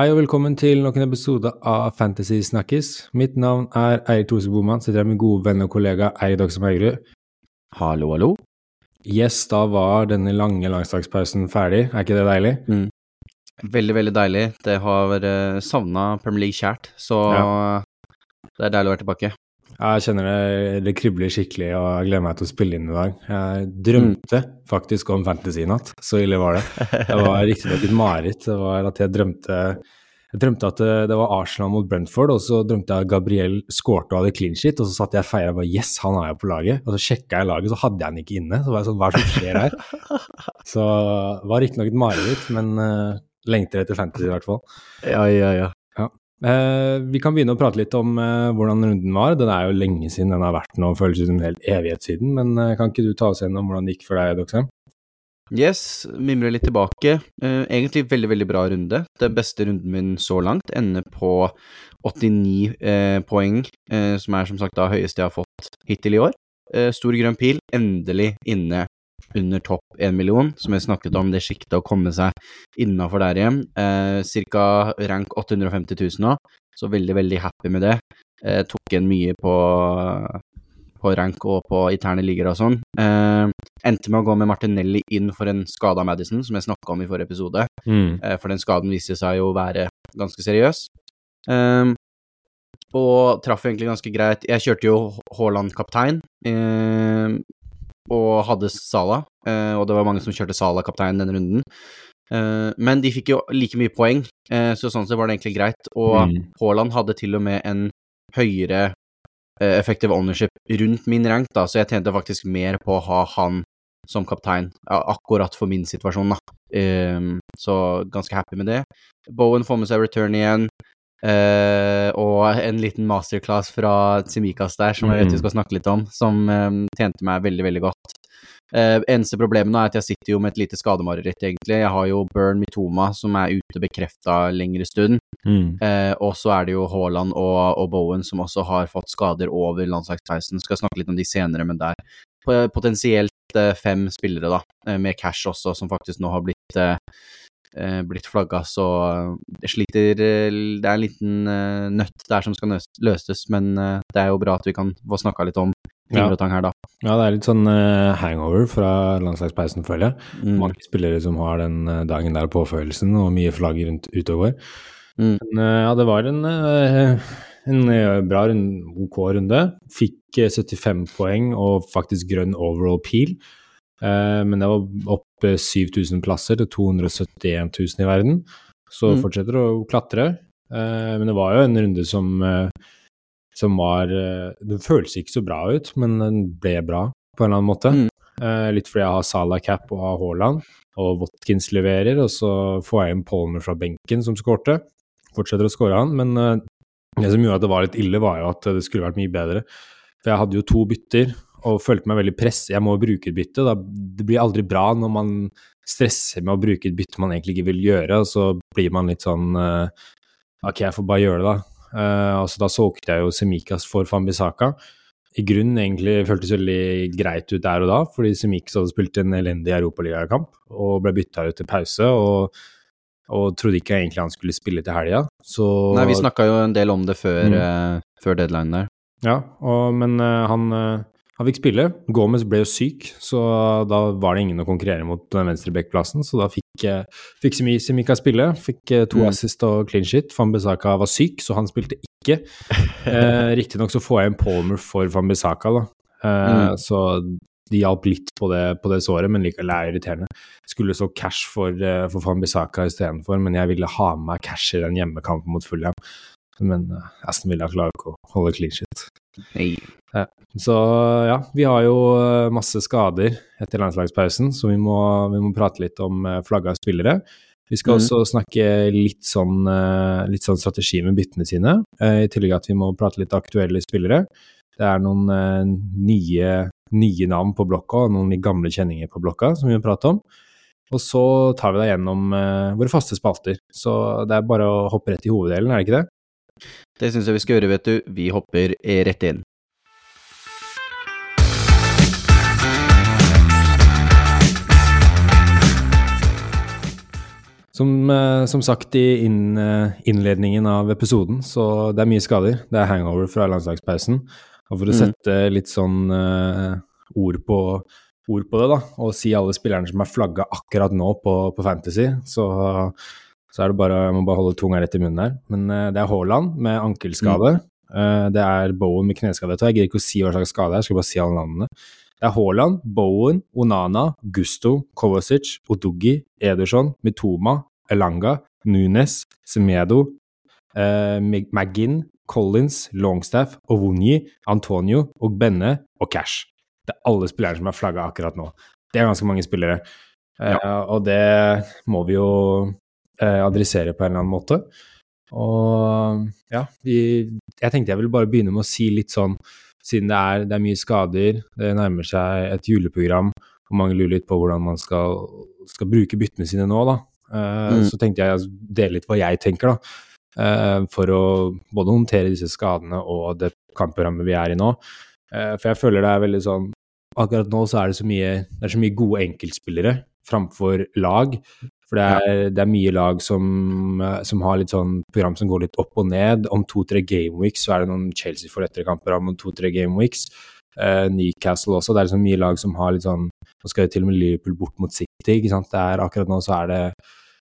Hei og velkommen til nok en episode av Fantasy Snakkis. Mitt navn er Eirik Thorse Boman, sitter her med gode venn og kollega Eirik Dagsam Haugerud. Hallo, hallo. Yes, da var denne lange landslagspausen ferdig, er ikke det deilig? Mm. Veldig, veldig deilig. Det har uh, savna Premier League kjært, så Ja. det er deilig å være tilbake. Jeg kjenner det, det kribler skikkelig, og jeg gleder meg til å spille inn i dag. Jeg drømte faktisk om fantasy i natt, så ille var det. Det var riktignok et mareritt. Det var at jeg drømte jeg drømte at det, var Arsenal mot Brentford, og så drømte jeg at Gabriel skårte og hadde clean shit, og så satt jeg og feira bare yes, han har jeg på laget. Og så sjekka jeg laget, så hadde jeg han ikke inne. Så var jeg sånn, hva er det som skjer her? Så det var riktignok et mareritt, men uh, lengter etter fantasy i hvert fall. Ja, ja, ja. Eh, vi kan begynne å prate litt om eh, hvordan runden var. Den er jo lenge siden den har vært nå, føles som en hel evighet siden. Men eh, kan ikke du ta oss gjennom hvordan det gikk for deg, Doxem? Yes, mimre litt tilbake. Eh, egentlig veldig, veldig bra runde. Den beste runden min så langt ender på 89 eh, poeng, eh, som er som sagt da høyeste jeg har fått hittil i år. Stor grønn pil, endelig inne under topp 1 million, som jeg snakket om, det sjiktet å komme seg innafor der igjen. Eh, cirka rank 850 000 nå, så veldig, veldig happy med det. Eh, tok igjen mye på, på rank og på interne ligger og sånn. Eh, endte med å gå med Martinelli inn for en skada Madison, som jeg snakka om i forrige episode. Mm. Eh, for den skaden viste seg jo å være ganske seriøs. Eh, og traff egentlig ganske greit. Jeg kjørte jo Haaland kaptein, ehm, og hadde Sala, eh, og det var mange som kjørte Sala kaptein denne runden. Eh, men de fikk jo like mye poeng, eh, så sånn sett var det egentlig greit. Og Mm. Haaland hadde til og med en høyere effective ownership rundt min rank, da, så jeg tjente faktisk mer på å ha han som kaptein, akkurat for min situasjon, da. Ehm, så ganske happy med det. Bowen får med seg return igjen, eh, og en liten masterclass fra Simikas der, som jeg vet vi skal snakke litt om, som eh, tjente meg veldig, veldig godt. Uh, eneste problemet nå er at jeg sitter jo med et lite skademareritt, egentlig. Jeg har jo Burn Mitoma, som er ute bekrefta lengre stund. Mm. Uh, og så er det jo Haaland og, og Bowen som også har fått skader over landslagspausen. Skal snakke litt om de senere, men det er potensielt fem spillere, da, med cash også, som faktisk nå har blitt blitt flagga, så det jeg sliter eh, Det er en liten eh, nøtt der som skal løses, men eh, det er jo bra at vi kan få snakka litt om Ja. her, da. Ja, det er litt sånn eh, hangover fra landslagspausen, føler jeg. Mm. Mange spillere som har den eh, dagen der påfølelsen, og mye flagg rundt utover. Mm. Men eh, ja, det var en, eh, en eh, bra OK runde. Fikk eh, 75 poeng og faktisk grønn overall peel. Eh, men det var opp eh, 7000 plasser til 271 000 i verden. Så Mm. fortsetter å klatre. Eh, men det var jo en runde som, eh, som var eh, Den føles ikke så bra ut, men den ble bra på en eller annen måte. Mm. Eh, litt fordi jeg har Salah Cap og har Haaland, og Watkins leverer, og så får jeg inn Palmer fra benken som skårte. Fortsetter å skåre han, men eh, det som gjorde at det var litt ille, var jo at det skulle vært mye bedre. For jeg hadde jo to bytter, og følte meg veldig press. Jeg må bruke et bytte. Da, det blir aldri bra når man stresser med å bruke et bytte man egentlig ikke vil gjøre, og så blir man litt sånn uh, Ok, jeg får bare gjøre det, da. Uh, altså, da solgte jeg jo Semikas for Fambisaka. I grunnen egentlig føltes veldig greit ut der og da, fordi Semikas hadde spilt en elendig europaligakamp og ble bytta ut til pause. og og trodde ikke egentlig han skulle spille til helga. Så Nei, vi snakka jo en del om det før, Mm. uh, før deadline der. Ja, og, men uh, han, han fikk spille. Gomez ble jo syk, så da var det ingen å konkurrere mot den venstrebackplassen. Så da fikk, uh, fikk Simika spille. Fikk eh, to Mm. assist og clean shit. Fambisaka var syk, så han spilte ikke. Eh, Riktignok så får jeg en Palmer for Fambisaka, da. Eh, Mm. Så de hjalp litt på det, på det såret, men likevel er irriterende. Skulle så cash for, uh, for Fambisaka istedenfor, men jeg ville ha med meg cash i den hjemmekampen mot Fulham. Men Aston Villa klarer ikke å holde clean shit. Nei. Så ja, vi har jo eh, masse skader etter landslagspausen, så vi må, vi må prate litt om eh, flagga spillere. Vi skal mm. også snakke litt sånn, eh, litt sånn strategi med byttene sine, i tillegg at vi må prate litt aktuelle spillere. Det er noen nye, nye navn på blokka, og noen gamle kjenninger på blokka som vi må prate om. Og så tar vi deg gjennom våre faste spalter. Så det er bare å hoppe rett i hoveddelen, er det ikke det? Det syns jeg vi skal gjøre, vet du. Vi hopper eh, rett inn. Som, eh, som sagt i eh, innledningen av episoden, så det er mye skader. Det er hangover fra landslagspausen. Og for å Mm. sette litt sånn uh, ord, på, ord på det, da, og si alle spillerne som er flagga akkurat nå på, på Fantasy, så, så er det bare Jeg må bare holde tunga rett i munnen her. Men eh, det er Haaland med ankelskade. Eh, det er Bowen med kneskade. Jeg gidder ikke å si hva slags skade det er, skal bare si alle navnene. Det er Haaland, Bowen, Onana, Gusto, Kovacic, Odugi, Ederson, Mitoma, Elanga, Nunes, Semedo, eh, McGinn, Collins, Longstaff, Ovunji, Antonio, og Benne og Cash. Det er alle spillerne som er flagga akkurat nå. Det er ganske mange spillere. Eh, Og det må vi jo eh, adressere på en eller annen måte. Og ja, vi, jeg tenkte jeg ville bare begynne med å si litt sånn, siden det er, det er mye skader, det nærmer seg et juleprogram, og mange lurer litt på hvordan man skal, skal bruke byttene sine nå, da. Eh, Mm. Så tenkte jeg å dele litt hva jeg tenker, da. eh, For å både håndtere disse skadene og det kampprogrammet vi er i nå. Eh, For jeg føler det er veldig sånn Akkurat nå så er det så mye, det er så mye gode enkeltspillere framfor lag. For det er, det er mye lag som, eh, som har litt sånn program som går litt opp og ned. Om to-tre gameweeks så er det noen Chelsea får lettere kamper om to-tre gameweeks. Uh, Newcastle også. Det er liksom mye lag som har litt sånn Nå skal jo til og med Liverpool bort mot City, ikke sant. Det er, akkurat nå så er det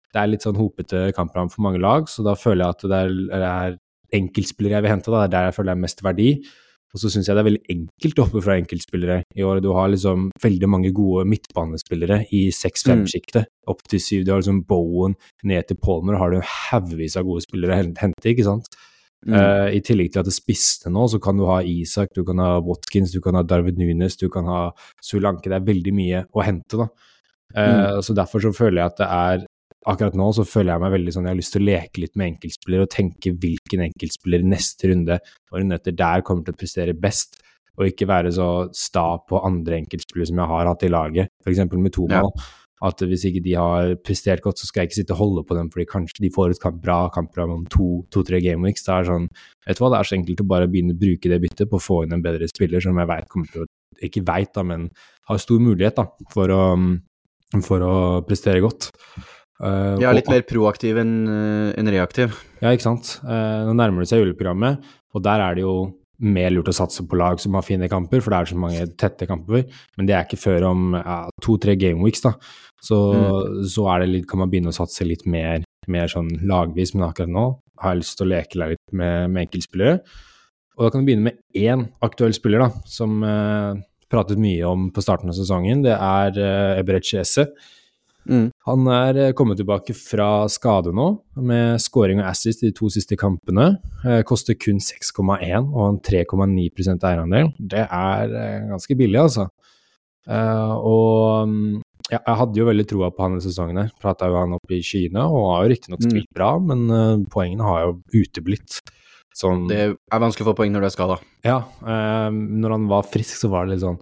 det er litt sånn hopete kampprogram for mange lag, så da føler jeg at det er, det er enkeltspillere jeg vil hente. Da. Det er der jeg føler det er mest verdi. Og så syns jeg det er veldig enkelt oppe fra enkeltspillere i år. Du har liksom veldig mange gode midtbanespillere i 6-5-sjiktet, opp til 7. Du har liksom Bowen ned til Palmer, har du haugevis av gode spillere å hente, ikke sant. Mm. Uh, I tillegg til at det spiste nå, så kan du ha Isak, du kan ha Watkins, du kan ha Darwin Nunes, du kan ha Sulanke. Det er veldig mye å hente, da. Eh, Så derfor så føler jeg at det er Akkurat nå så føler jeg meg veldig sånn Jeg har lyst til å leke litt med enkeltspillere og tenke hvilken enkeltspiller neste runde og runden etter der kommer til å prestere best, og ikke være så sta på andre enkeltspillere som jeg har hatt i laget, f.eks. med Toma. Ja. At hvis ikke de har prestert godt, så skal jeg ikke sitte og holde på dem fordi kanskje de får et kamp, bra kampprogram om to-tre gameweeks. Det er sånn, vet du hva, det er så enkelt å bare begynne å bruke det byttet på å få inn en bedre spiller som jeg vet kommer til å Ikke veit, da, men har stor mulighet da, for å, for å prestere godt. Eh, Ja, litt og- mer proaktiv enn en reaktiv. ja, ikke sant. Uh, nå nærmer det seg juleprogrammet, og der er det jo mer lurt å satse på lag som har fine kamper, for det er så mange tette kamper. Men det er ikke før om ja, to-tre gameweeks, da. Så, så er det litt, kan man begynne å satse litt mer, mer sånn lagvis, men akkurat nå har jeg lyst til å leke litt med, med enkeltspillere. Og da kan du begynne med én aktuell spiller, da, som uh, pratet mye om på starten av sesongen. Det er uh, Eberet Esse. Mm. Han er eh, kommet tilbake fra skade nå, med scoring og assist i de to siste kampene. Eh, koster kun 6,1 og en 3,9 eierandel. Det er eh, ganske billig, altså. Eh, og mm, ja, jeg hadde jo veldig troa på han denne sesongen. her. Prata jo han opp i skyene og har jo riktignok Mm. spilt bra, men poengene har jo uteblitt. Sånn Det er vanskelig å få poeng når du er skada. ja, eh, når han var frisk, så var det litt sånn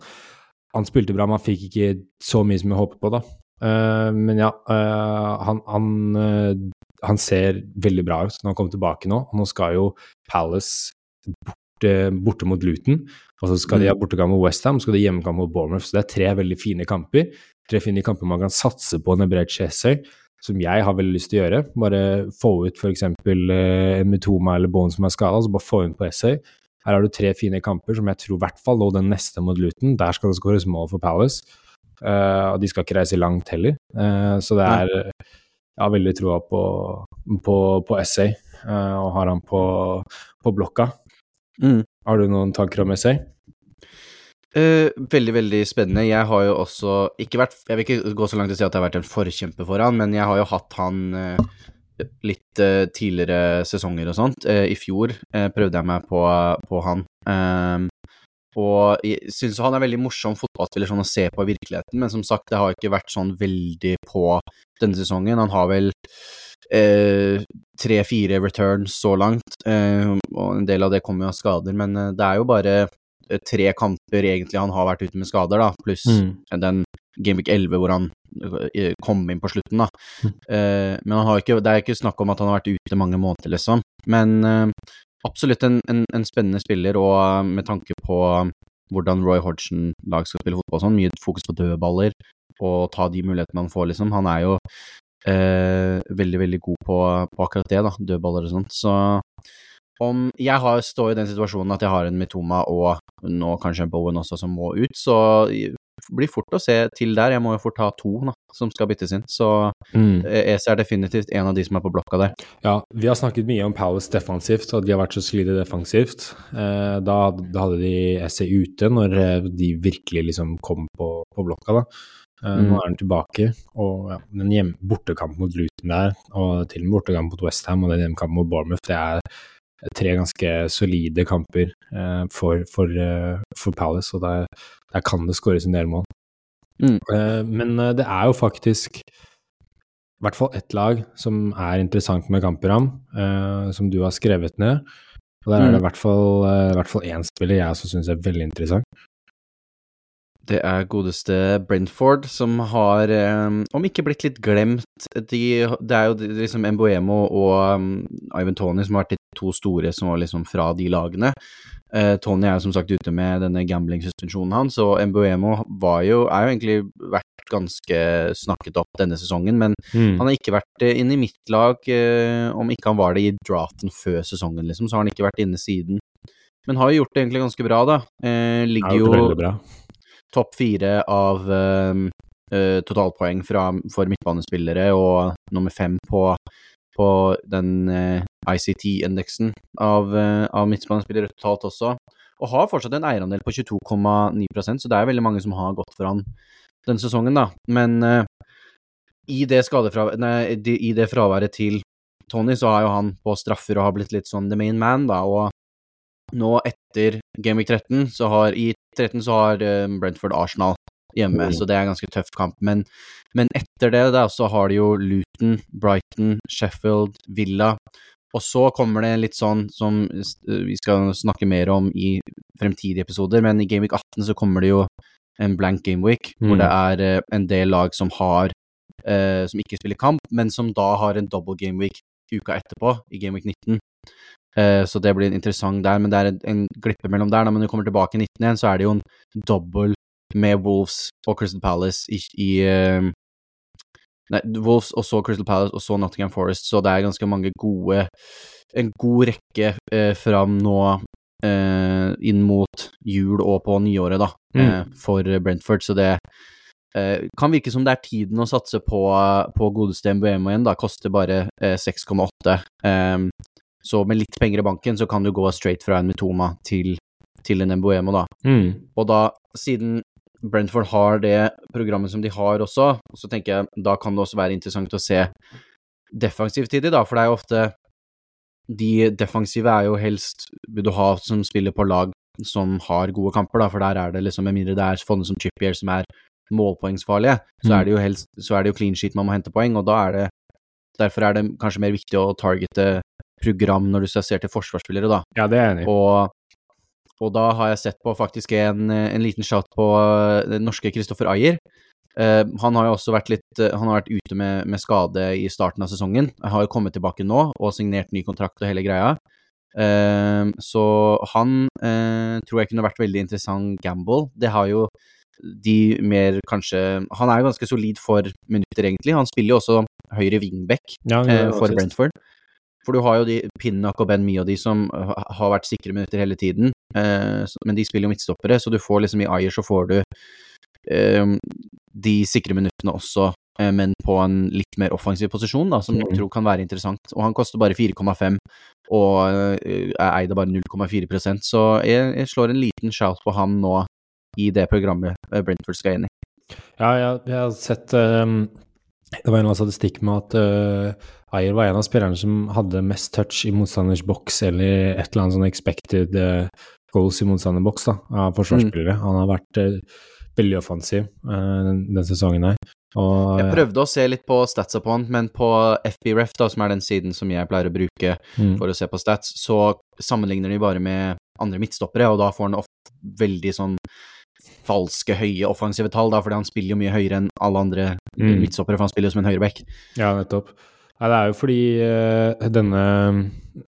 Han spilte bra, men han fikk ikke så mye som jeg håpet på, da. Eh, men ja, uh, han, han, uh, han ser veldig bra ut når han kommer tilbake nå. Nå skal jo Palace borte, borte mot Luton, og så skal de ha bortekamp mot Westham, så skal de hjemmekamp mot Bournemouth. Så det er tre veldig fine kamper. Tre fine kamper man kan satse på med Brett Chesser, som jeg har veldig lyst til å gjøre. Bare få ut f.eks. Uh, Metoma eller Bone som er skada, så bare få inn på Essay. Her har du tre fine kamper som jeg tror i hvert fall nå den neste mot Luton. Der skal det skåres mål for Palace. Eh, og de skal ikke reise langt heller. Eh, så det er Jeg har veldig troa på, på, på Essay, eh, og har han på, på blokka. Mm. Har du noen tanker om Essay? Uh, veldig, veldig spennende. Jeg har jo også ikke vært Jeg vil ikke gå så langt til å si at jeg har vært en forkjemper for han, men jeg har jo hatt han uh, litt uh, tidligere sesonger og sånt. I fjor prøvde jeg meg på, på han. Og jeg syns han er veldig morsom fotballspiller sånn å se på i virkeligheten, men som sagt, det har ikke vært sånn veldig på denne sesongen. Han har vel eh, tre-fire returns så langt, eh, og en del av det kommer jo av skader, men eh, det er jo bare eh, tre kamper egentlig han har vært ute med skader, da, pluss den Gameweek 11 hvor han eh, kom inn på slutten, da. Mm. Eh, men han har ikke, det er ikke snakk om at han har vært ute mange måneder, liksom. Men eh, absolutt en, en, en spennende spiller, og eh, med tanke på hvordan Roy Hodgson-lag skal spille fotball sånn, mye fokus på dødballer og ta de mulighetene han får, liksom. Han er jo eh, veldig, veldig god på, på akkurat det, da, dødballer og sånt. Så om Jeg har, står i den situasjonen at jeg har en Mitoma og nå kanskje en Bowen også som må ut, så blir fort å se til der. Jeg må jo fort ha to da, som skal byttes inn, så Mm. Ese er definitivt en av de som er på blokka der. Ja, vi har snakket mye om Palace defensivt, og de har vært så solide defensivt. Eh, da, da hadde de ESE ute når eh, de virkelig liksom kom på, på blokka, da. Eh, Mm. Nå er han tilbake, og ja, den bortekampen bortekamp mot Luton der, og til og med bortekamp mot Westham og den hjemmekampen mot Bournemouth, det er tre ganske solide kamper eh, for, for, eh, for Palace, og der, der kan det skåres en del mål. Mm. Eh, men det er jo faktisk i hvert fall ett lag som er interessant med kampprogram, eh, som du har skrevet ned. Og der er det Mm. i hvert fall én spiller jeg også syns er veldig interessant. Det er godeste Brentford, som har, um, om ikke blitt litt glemt de, Det er jo de- liksom Emboemo og um, Ivan Tony som har vært de to store som var liksom fra de lagene. Uh, Tony er jo som sagt ute med denne gambling-suspensjonen hans, og Emboemo var jo, er jo egentlig vært ganske snakket opp denne sesongen, men Mm. han har ikke vært eh, inne i mitt lag, uh, om ikke han var det i draften før sesongen, liksom, så har han ikke vært inne siden. Men har jo gjort det egentlig ganske bra, da. Uh, ligger er jo jo. Topp fire av eh, eh, totalpoeng fra, for midtbanespillere og nummer fem på, på den uh, ICT-indeksen av, uh, av midtbanespillere totalt også. Og har fortsatt en eierandel på 22,9% så det er veldig mange som har gått for han denne sesongen, da. Men eh, i, det nei, i det fraværet til Tony, så er jo han på straffer og har blitt litt sånn the main man, da. Og nå etter Game Week 13, så har i 13 så har eh, Brentford Arsenal hjemme, Mm. så det er en ganske tøff kamp. Men, men etter det da, så har de jo Luton, Brighton, Sheffield, Villa. Og så kommer det litt sånn som eh, vi skal snakke mer om i fremtidige episoder, men i Game Week 18 så kommer det jo en blank Game Week, hvor Mm. det er eh, en del lag som har Uh, som ikke spiller kamp, men som da har en double Game Week uka etterpå, i Game Week 19. Eh, så det blir en interessant der, men det er en, en glippe mellom der. Men når du kommer tilbake i 19 igjen, så er det jo en double med Wolves og Crystal Palace i, i eh, Nei, Wolves og så Crystal Palace og så Nottingham Forest, så det er ganske mange gode En god rekke eh, fram nå eh, inn mot jul og på nyåret, da, Mm. eh, for Brentford, så det eh, kan virke som det er tiden å satse på, på godeste MBM igjen, da. Koster bare eh, 6,8. Ehm, så med litt penger i banken, så kan du gå straight fra en Mitoma til, til en Mbuemo, da. Mm. Og da, siden Brentford har det programmet som de har også, så tenker jeg da kan det også være interessant å se defensivt i de, da, for det er jo ofte De defensive er jo helst vil du ha som spiller på lag som har gode kamper, da, for der er det liksom, med mindre det er fondet som Chippier som er målpoengsfarlige, så Mm. er det jo helst så er det jo clean sheet man må hente poeng, og da er det Derfor er det kanskje mer viktig å targete program når du ser til forsvarsspillere, da. Ja, det er jeg enig i. Og, og da har jeg sett på faktisk en, en liten shot på eh, den norske Kristoffer Ayer. Uh, han har jo også vært litt eh, Han har vært ute med, med skade i starten av sesongen. Jeg har jo kommet tilbake nå og signert ny kontrakt og hele greia. Så han eh, tror jeg kunne vært veldig interessant gamble. Det har jo de mer kanskje Han er ganske solid for minutter, egentlig. Han spiller jo også høyre wingback Ja, han eh, for. Brentford. For du har jo de Pinnock og Ben Mee og de som har vært sikre minutter hele tiden, eh, men de spiller jo midtstoppere, så du får liksom i Ayer så får du eh, de sikre minuttene også, eh, men på en litt mer offensiv posisjon, da, som jeg Mhm. tror kan være interessant. Og han koster bare 4,5 og eh, er eid av bare 0,4% så jeg, jeg slår en liten shout på ham nå i det programmet eh, Brentford skal inn i. Ja, jeg, jeg har sett um, Det var en eller annen statistikk med at uh, Ayer var en av spillerne som hadde mest touch i motstanders boks, eller et eller annet sånn expected uh, goals i motstanders boks, da, av forsvarsspillere. Han har vært uh, veldig offensiv den, den sesongen her. Og, Jeg prøvde å se litt på statsa på han, men på FBref, da, som er den siden som jeg pleier å bruke mm, for å se på stats, så sammenligner de bare med andre midtstoppere, og da får han ofte veldig sånn falske, høye offensive tall, da, fordi han spiller jo mye høyere enn alle andre Mm. midtstoppere, for han spiller jo som en høyreback. Ja, nettopp. Nei, det er jo fordi uh, denne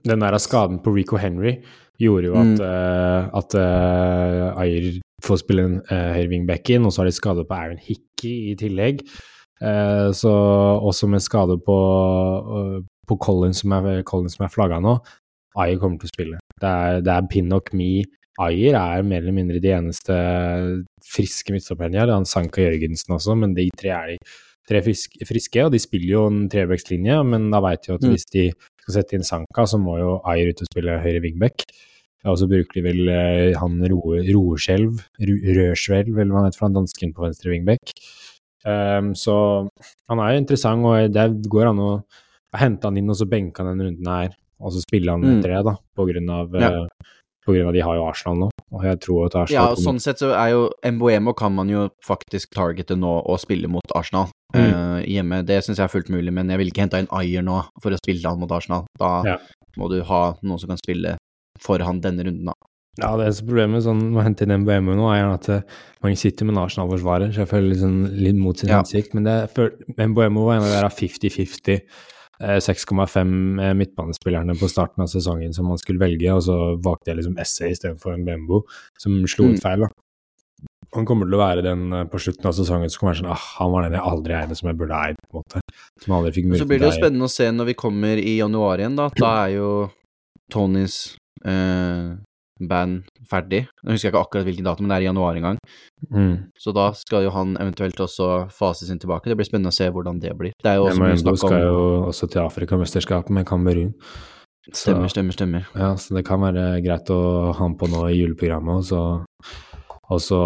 den der skaden på Rico Henry gjorde jo at, Mm. uh, at uh, Ayer får spille en uh, høyre wingback inn, og så har de skade på Aaron Hickey i tillegg. Så også med skade på, på Collins som er, Collins som er flagga nå, Ayer kommer til å spille. Det er, det er Pinnock, Me, Ayer er mer eller mindre de eneste friske midtstopperne her. Han Sanka Jørgensen også, men de tre er de tre friske, og de spiller jo en trebekslinje, men da veit vi at Mm. hvis de skal sette inn Sanka, så må jo Ayer ut og spille høyre wingback. Og så bruker de vel eh, han Ro- Roeskjelv, Rørsvelv, eller hva han heter, for han dansken på venstre wingback. Um, så han er jo interessant, og det går an å hente han inn og så benke han den runden her, og så spille han Mm. etter det, da, på grunn av Ja. eh, på grunn av de har jo Arsenal nå, og jeg tror at Arsenal Ja, og sånn sett så er jo Mboemo kan man jo faktisk targete nå og spille mot Arsenal eh, hjemme. Det syns jeg er fullt mulig, men jeg vil ikke hente inn Ayer nå for å spille han mot Arsenal. Da Ja. må du ha noen som kan spille for han denne runden, da. Ja, det eneste problemet sånn, med å hente inn MBMO nå, er at man mange sitter med en Arsenal-forsvarer, så jeg føler liksom litt mot sin Ja. hensikt. Men det, føl- var en av de der 50-50, eh, 6,5 eh, midtbanespillerne på starten av sesongen som man skulle velge, og så valgte jeg liksom Essay istedenfor en Bembo, som slo Mm. ut feil, da. Han kommer til å være den eh, på slutten av sesongen som kommer sånn ah, han var den jeg aldri eide som jeg burde eid, på en måte. Som aldri fikk Og så blir det jo til å spennende å se når vi kommer i januar igjen, da. Da er jo Tonys eh, band ferdig. Nå husker jeg ikke akkurat hvilken dato, men det er i januar en gang. Mm. Så da skal jo han eventuelt også fases inn tilbake. Det blir spennende å se hvordan det blir. Det er jo også mye snakk om skal jo også til Afrikamesterskapet med Kamerun. Stemmer, stemmer, stemmer. Ja, så det kan være greit å ha han på nå i juleprogrammet, og så, og så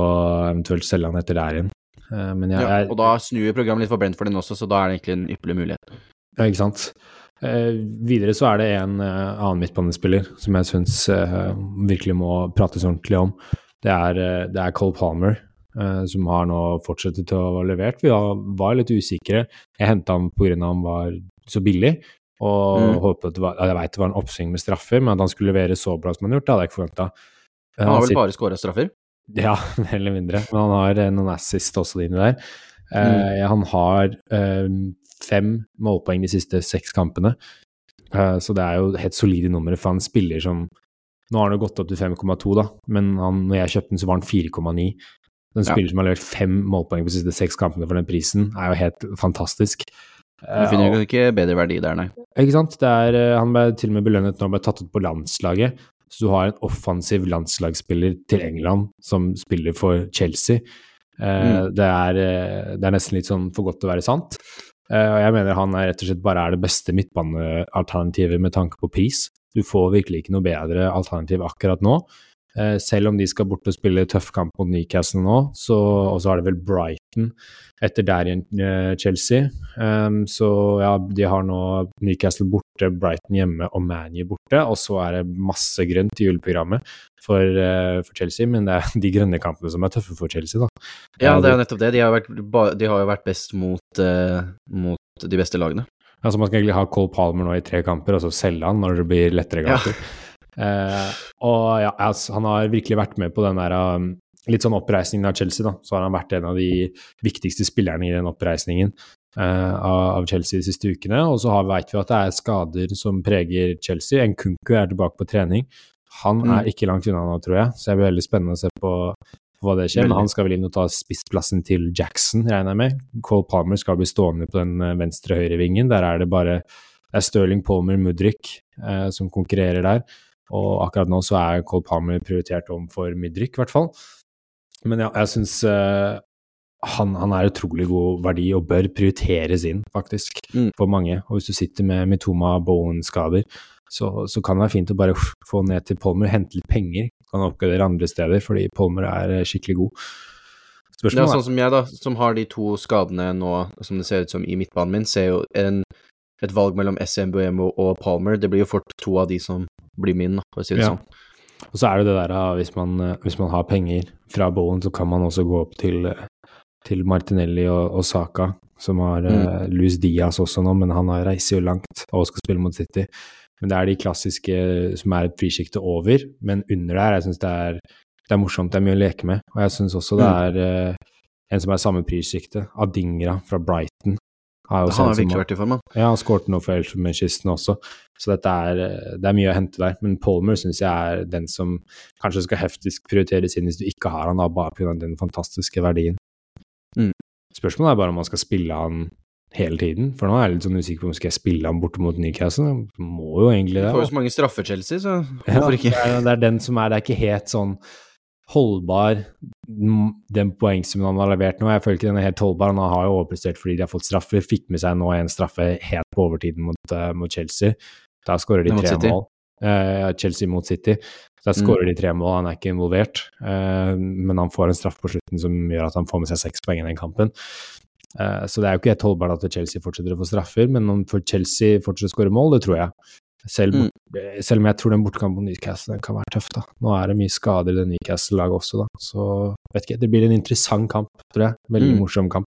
eventuelt selge han etter der igjen. Eh, Men jeg, Ja, og da snur programmet litt for Brentford den også, så da er det egentlig en ypperlig mulighet. ja, ikke sant. Eh, videre så er det en eh, annen midtbanespiller som jeg syns eh, virkelig må prates ordentlig om. Det er, det er Cole Palmer, eh, som har nå fortsettet til å ha levert. Vi var, litt usikre. Jeg henta ham pga. han var så billig, og Mm. håpet var, jeg vet det var en oppsving med straffer, men at han skulle levere så bra som han har gjort, det hadde jeg ikke forventa. Han har vel bare skåra straffer? Ja, mer eller mindre. Men han har noen assist også inni der. Eh, Han har eh, fem målpoeng de siste seks kampene, Eh, så det er jo helt solide numre, for han spiller som Nå har han jo gått opp til 5,2, da, men han, når jeg kjøpte den, så var han 4,9. Den Ja. spiller som har levert fem målpoeng på de siste seks kampene for den prisen, er jo helt fantastisk. Du Eh, finner jo ikke bedre verdi der, nei. ikke sant? Det er, eh, han ble til og med belønnet når han ble tatt ut på landslaget. Så du har en offensiv landslagsspiller til England som spiller for Chelsea. Mm. det, er, eh, det er nesten litt sånn for godt til å være sant. Eh, og jeg mener han er rett og slett bare er det beste midtbanealternativet med tanke på pris. Du får virkelig ikke noe bedre alternativ akkurat nå. Eh, selv om de skal bort og spille tøff kamp mot Newcastle nå, så, og så er det vel Brighton etter der igjen eh, Chelsea. Um, så ja, de har nå Newcastle borte, Brighton hjemme og ManU borte, og så er det masse grønt i juleprogrammet for, uh, for Chelsea, men det er de grønne kampene som er tøffe for Chelsea, da. Ja, det er jo nettopp det. De har, vært, de har jo vært best mot, uh, mot de beste lagene. Altså Man skal egentlig ha Cole Palmer nå i tre kamper, og så selge han når det blir lettere Ja. Eh, og ja, altså, han har virkelig vært med på den der um, litt sånn oppreisningen av Chelsea, da. Så har han vært en av de viktigste spillerne i den oppreisningen eh, av, Chelsea de siste ukene. Og så veit vi at det er skader som preger Chelsea. Nkunku er tilbake på trening. Han Mm. er ikke langt unna nå, tror jeg, så det blir veldig spennende å se på, på hva det skjer. Men han skal vel inn og ta spissplassen til Jackson, regner jeg med. Cole Palmer skal bli stående på den eh, venstre-høyre-vingen. Der er det bare det er Stirling Palmer Mudrik eh, som konkurrerer der. Og akkurat nå så er Cole Palmer prioritert om for Mudrik, i hvert fall. Men ja, jeg syns uh, han, han er utrolig god verdi og bør prioriteres inn, faktisk, Mm. for mange. Og hvis du sitter med Mitoma Bowen-skader, så, så kan det være fint å bare få ned til Palmer, hente litt penger, kan oppgradere andre steder, fordi Palmer er eh, skikkelig god. Det er Spørsmålet sånn som jeg, da, som har de to skadene nå, som det ser ut som i midtbanen min, ser jo en, et valg mellom SMBMO og Palmer. Det blir jo fort to av de som blir min, for å si det Ja. sånn. Og så er det det der ah, hvis man, eh, hvis man har penger fra Bowen, så kan man også gå opp til, eh, til Martinelli og, og Saka, som har mm. Luis Diaz også nå, men han har- reiser jo langt og skal spille mot City. Men det er de klassiske som er et prissjikte over, men under der, jeg syns det, er- det er morsomt, det er mye å leke med. Og jeg syns også det er uh, en som er samme prissjikte, Adingra fra Brighton. Har Han har han virkelig vært i form, han. ja, han skårte noe for Elfenbenskysten også, så dette er, eh, det er mye å hente der. Men Palmer syns jeg er den som kanskje skal heftigst prioriteres inn hvis du ikke har han da, bare pga. den fantastiske verdien. Mm. Spørsmålet er bare om man skal spille han hele tiden. For nå er jeg litt sånn usikker på om skal jeg spille han borte mot Newcastle. Må jo egentlig det. Du får jo så mange straffer, Chelsea, så Ja, hvorfor ikke? Det er, det er den som er Det er ikke helt sånn holdbar, mm, den poengsummen han har levert nå. Jeg føler ikke den er helt holdbar. Han har jo overprestert fordi de har fått straffer. Fikk med seg nå en straffe helt på overtiden mot, uh, mot Chelsea. Da skårer de tre mål. Uh, Chelsea mot City. Da Mm. skårer de tre mål, han er ikke involvert. Uh, men han får en straff på slutten som gjør at han får med seg seks poeng i den kampen. Så det er jo ikke helt holdbart at Chelsea fortsetter å få straffer, men om Chelsea fortsetter å skåre mål, det tror jeg. Selv, Mm. selv om jeg tror den bortekampen på Newcastle kan være tøff, da. Nå er det mye skader i det Newcastle-laget også, da. Så vet ikke, det blir en interessant kamp, tror jeg. Veldig Mm. morsom kamp.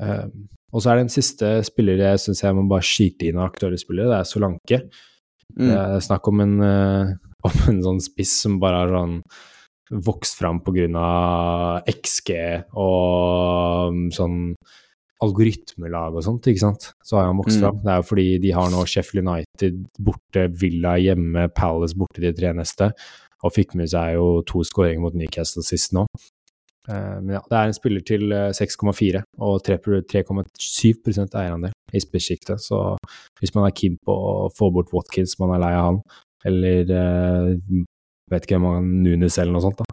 Eh, og så er det en siste spiller jeg syns jeg må bare skyte inn av aktuelle spillere, det er Solanke. Mm. Det er snakk om en, uh, om en sånn spiss som bare har sånn vokst fram på grunn av XG og um, sånn algoritmelag og sånt, ikke sant. Så har han vokst Mm. fram. Det er jo fordi de har nå Sheffield United borte, Villa hjemme, Palace borte de tre neste, og fikk med seg jo to skåringer mot Newcastle sist nå. Eh, Men ja, det er en spiller til eh, 6,4 og 3,7% eierandel i spissjiktet, så hvis man er keen på å få bort Watkins, man er lei av han, eller eh, vet ikke hvem han Nunes eller noe sånt, da,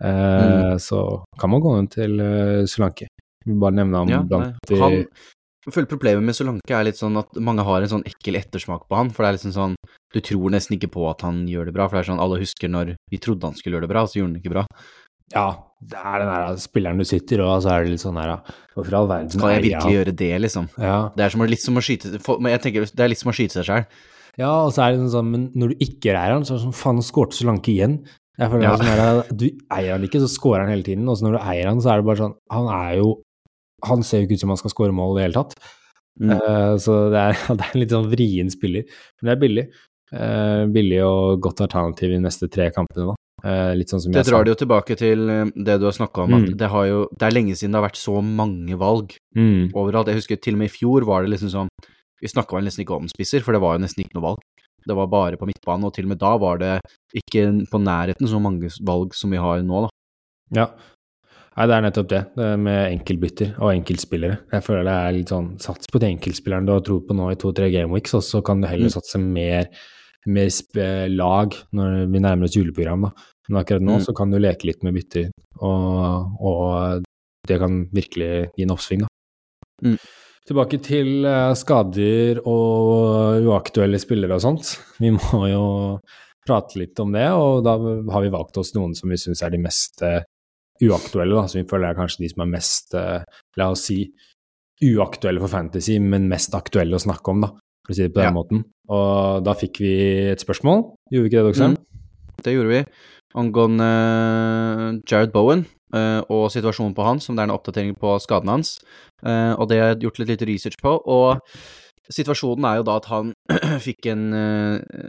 mm. så kan man gå ned til Solanke. Vi vil bare nevne ham Ja, blant nei. Han, jeg føler problemet med Solanke er litt sånn at mange har en sånn ekkel ettersmak på han, for det er liksom sånn Du tror nesten ikke på at han gjør det bra, for det er sånn alle husker når vi trodde han skulle gjøre det bra, så gjorde han ikke bra. Ja, det er den der spilleren du sitter, og så er det litt sånn her Hvorfor i all verden Skal jeg virkelig ja. gjøre det, liksom? Ja. Det er som litt som å skyte for- men jeg tenker, Det er litt som å skyte seg sjøl. ja, og så er det sånn Men når du ikke eier han, så er det sånn Faen, skårte Solanke igjen. Jeg føler Ja. det er sånn her, Du eier han ikke, så scorer han hele tiden. Og så når du eier han, så er det bare sånn Han er jo Han ser jo ikke ut som han skal score mål i det hele tatt. Mm. Uh, så det er, det er en litt sånn vrien spiller. Men det er billig. Uh, billig og godt alternativ i de neste tre kampene, da. Uh, litt sånn som Det jeg drar det jo tilbake til eh, det du har snakka om, at Mm. det har jo Det er lenge siden det har vært så mange valg Mm. overalt. Jeg husker til og med i fjor var det liksom sånn Vi snakka nesten ikke om spisser, for det var jo nesten ikke noe valg. Det var bare på midtbanen, og til og med da var det ikke på nærheten så mange valg som vi har nå, da. Ja. Nei, det er nettopp det, det med enkeltbytter og enkeltspillere. Jeg føler det er litt sånn Sats på de enkeltspillerne du har tro på nå i to-tre gameweeks, og så kan du heller Mm. satse mer, mer sp lag når vi nærmer oss juleprogram, da. Men akkurat nå Mm. så kan du leke litt med bytter, og, og det kan virkelig gi en oppsving, da. Mm. Tilbake til eh, skader og uaktuelle spillere og sånt. Vi må jo prate litt om det, og da har vi valgt oss noen som vi syns er de mest eh, uaktuelle, da, som vi føler er kanskje de som er mest, eh, la oss si, uaktuelle for fantasy, men mest aktuelle å snakke om, da, for å si det på den Ja. måten. Og da fikk vi et spørsmål, gjorde vi ikke det, Doxheim? Det gjorde vi. Angående eh, Jared Bowen eh, og situasjonen på han, som det er en oppdatering på skaden hans. Og det har jeg gjort litt litt research på. Og situasjonen er jo da at han fikk en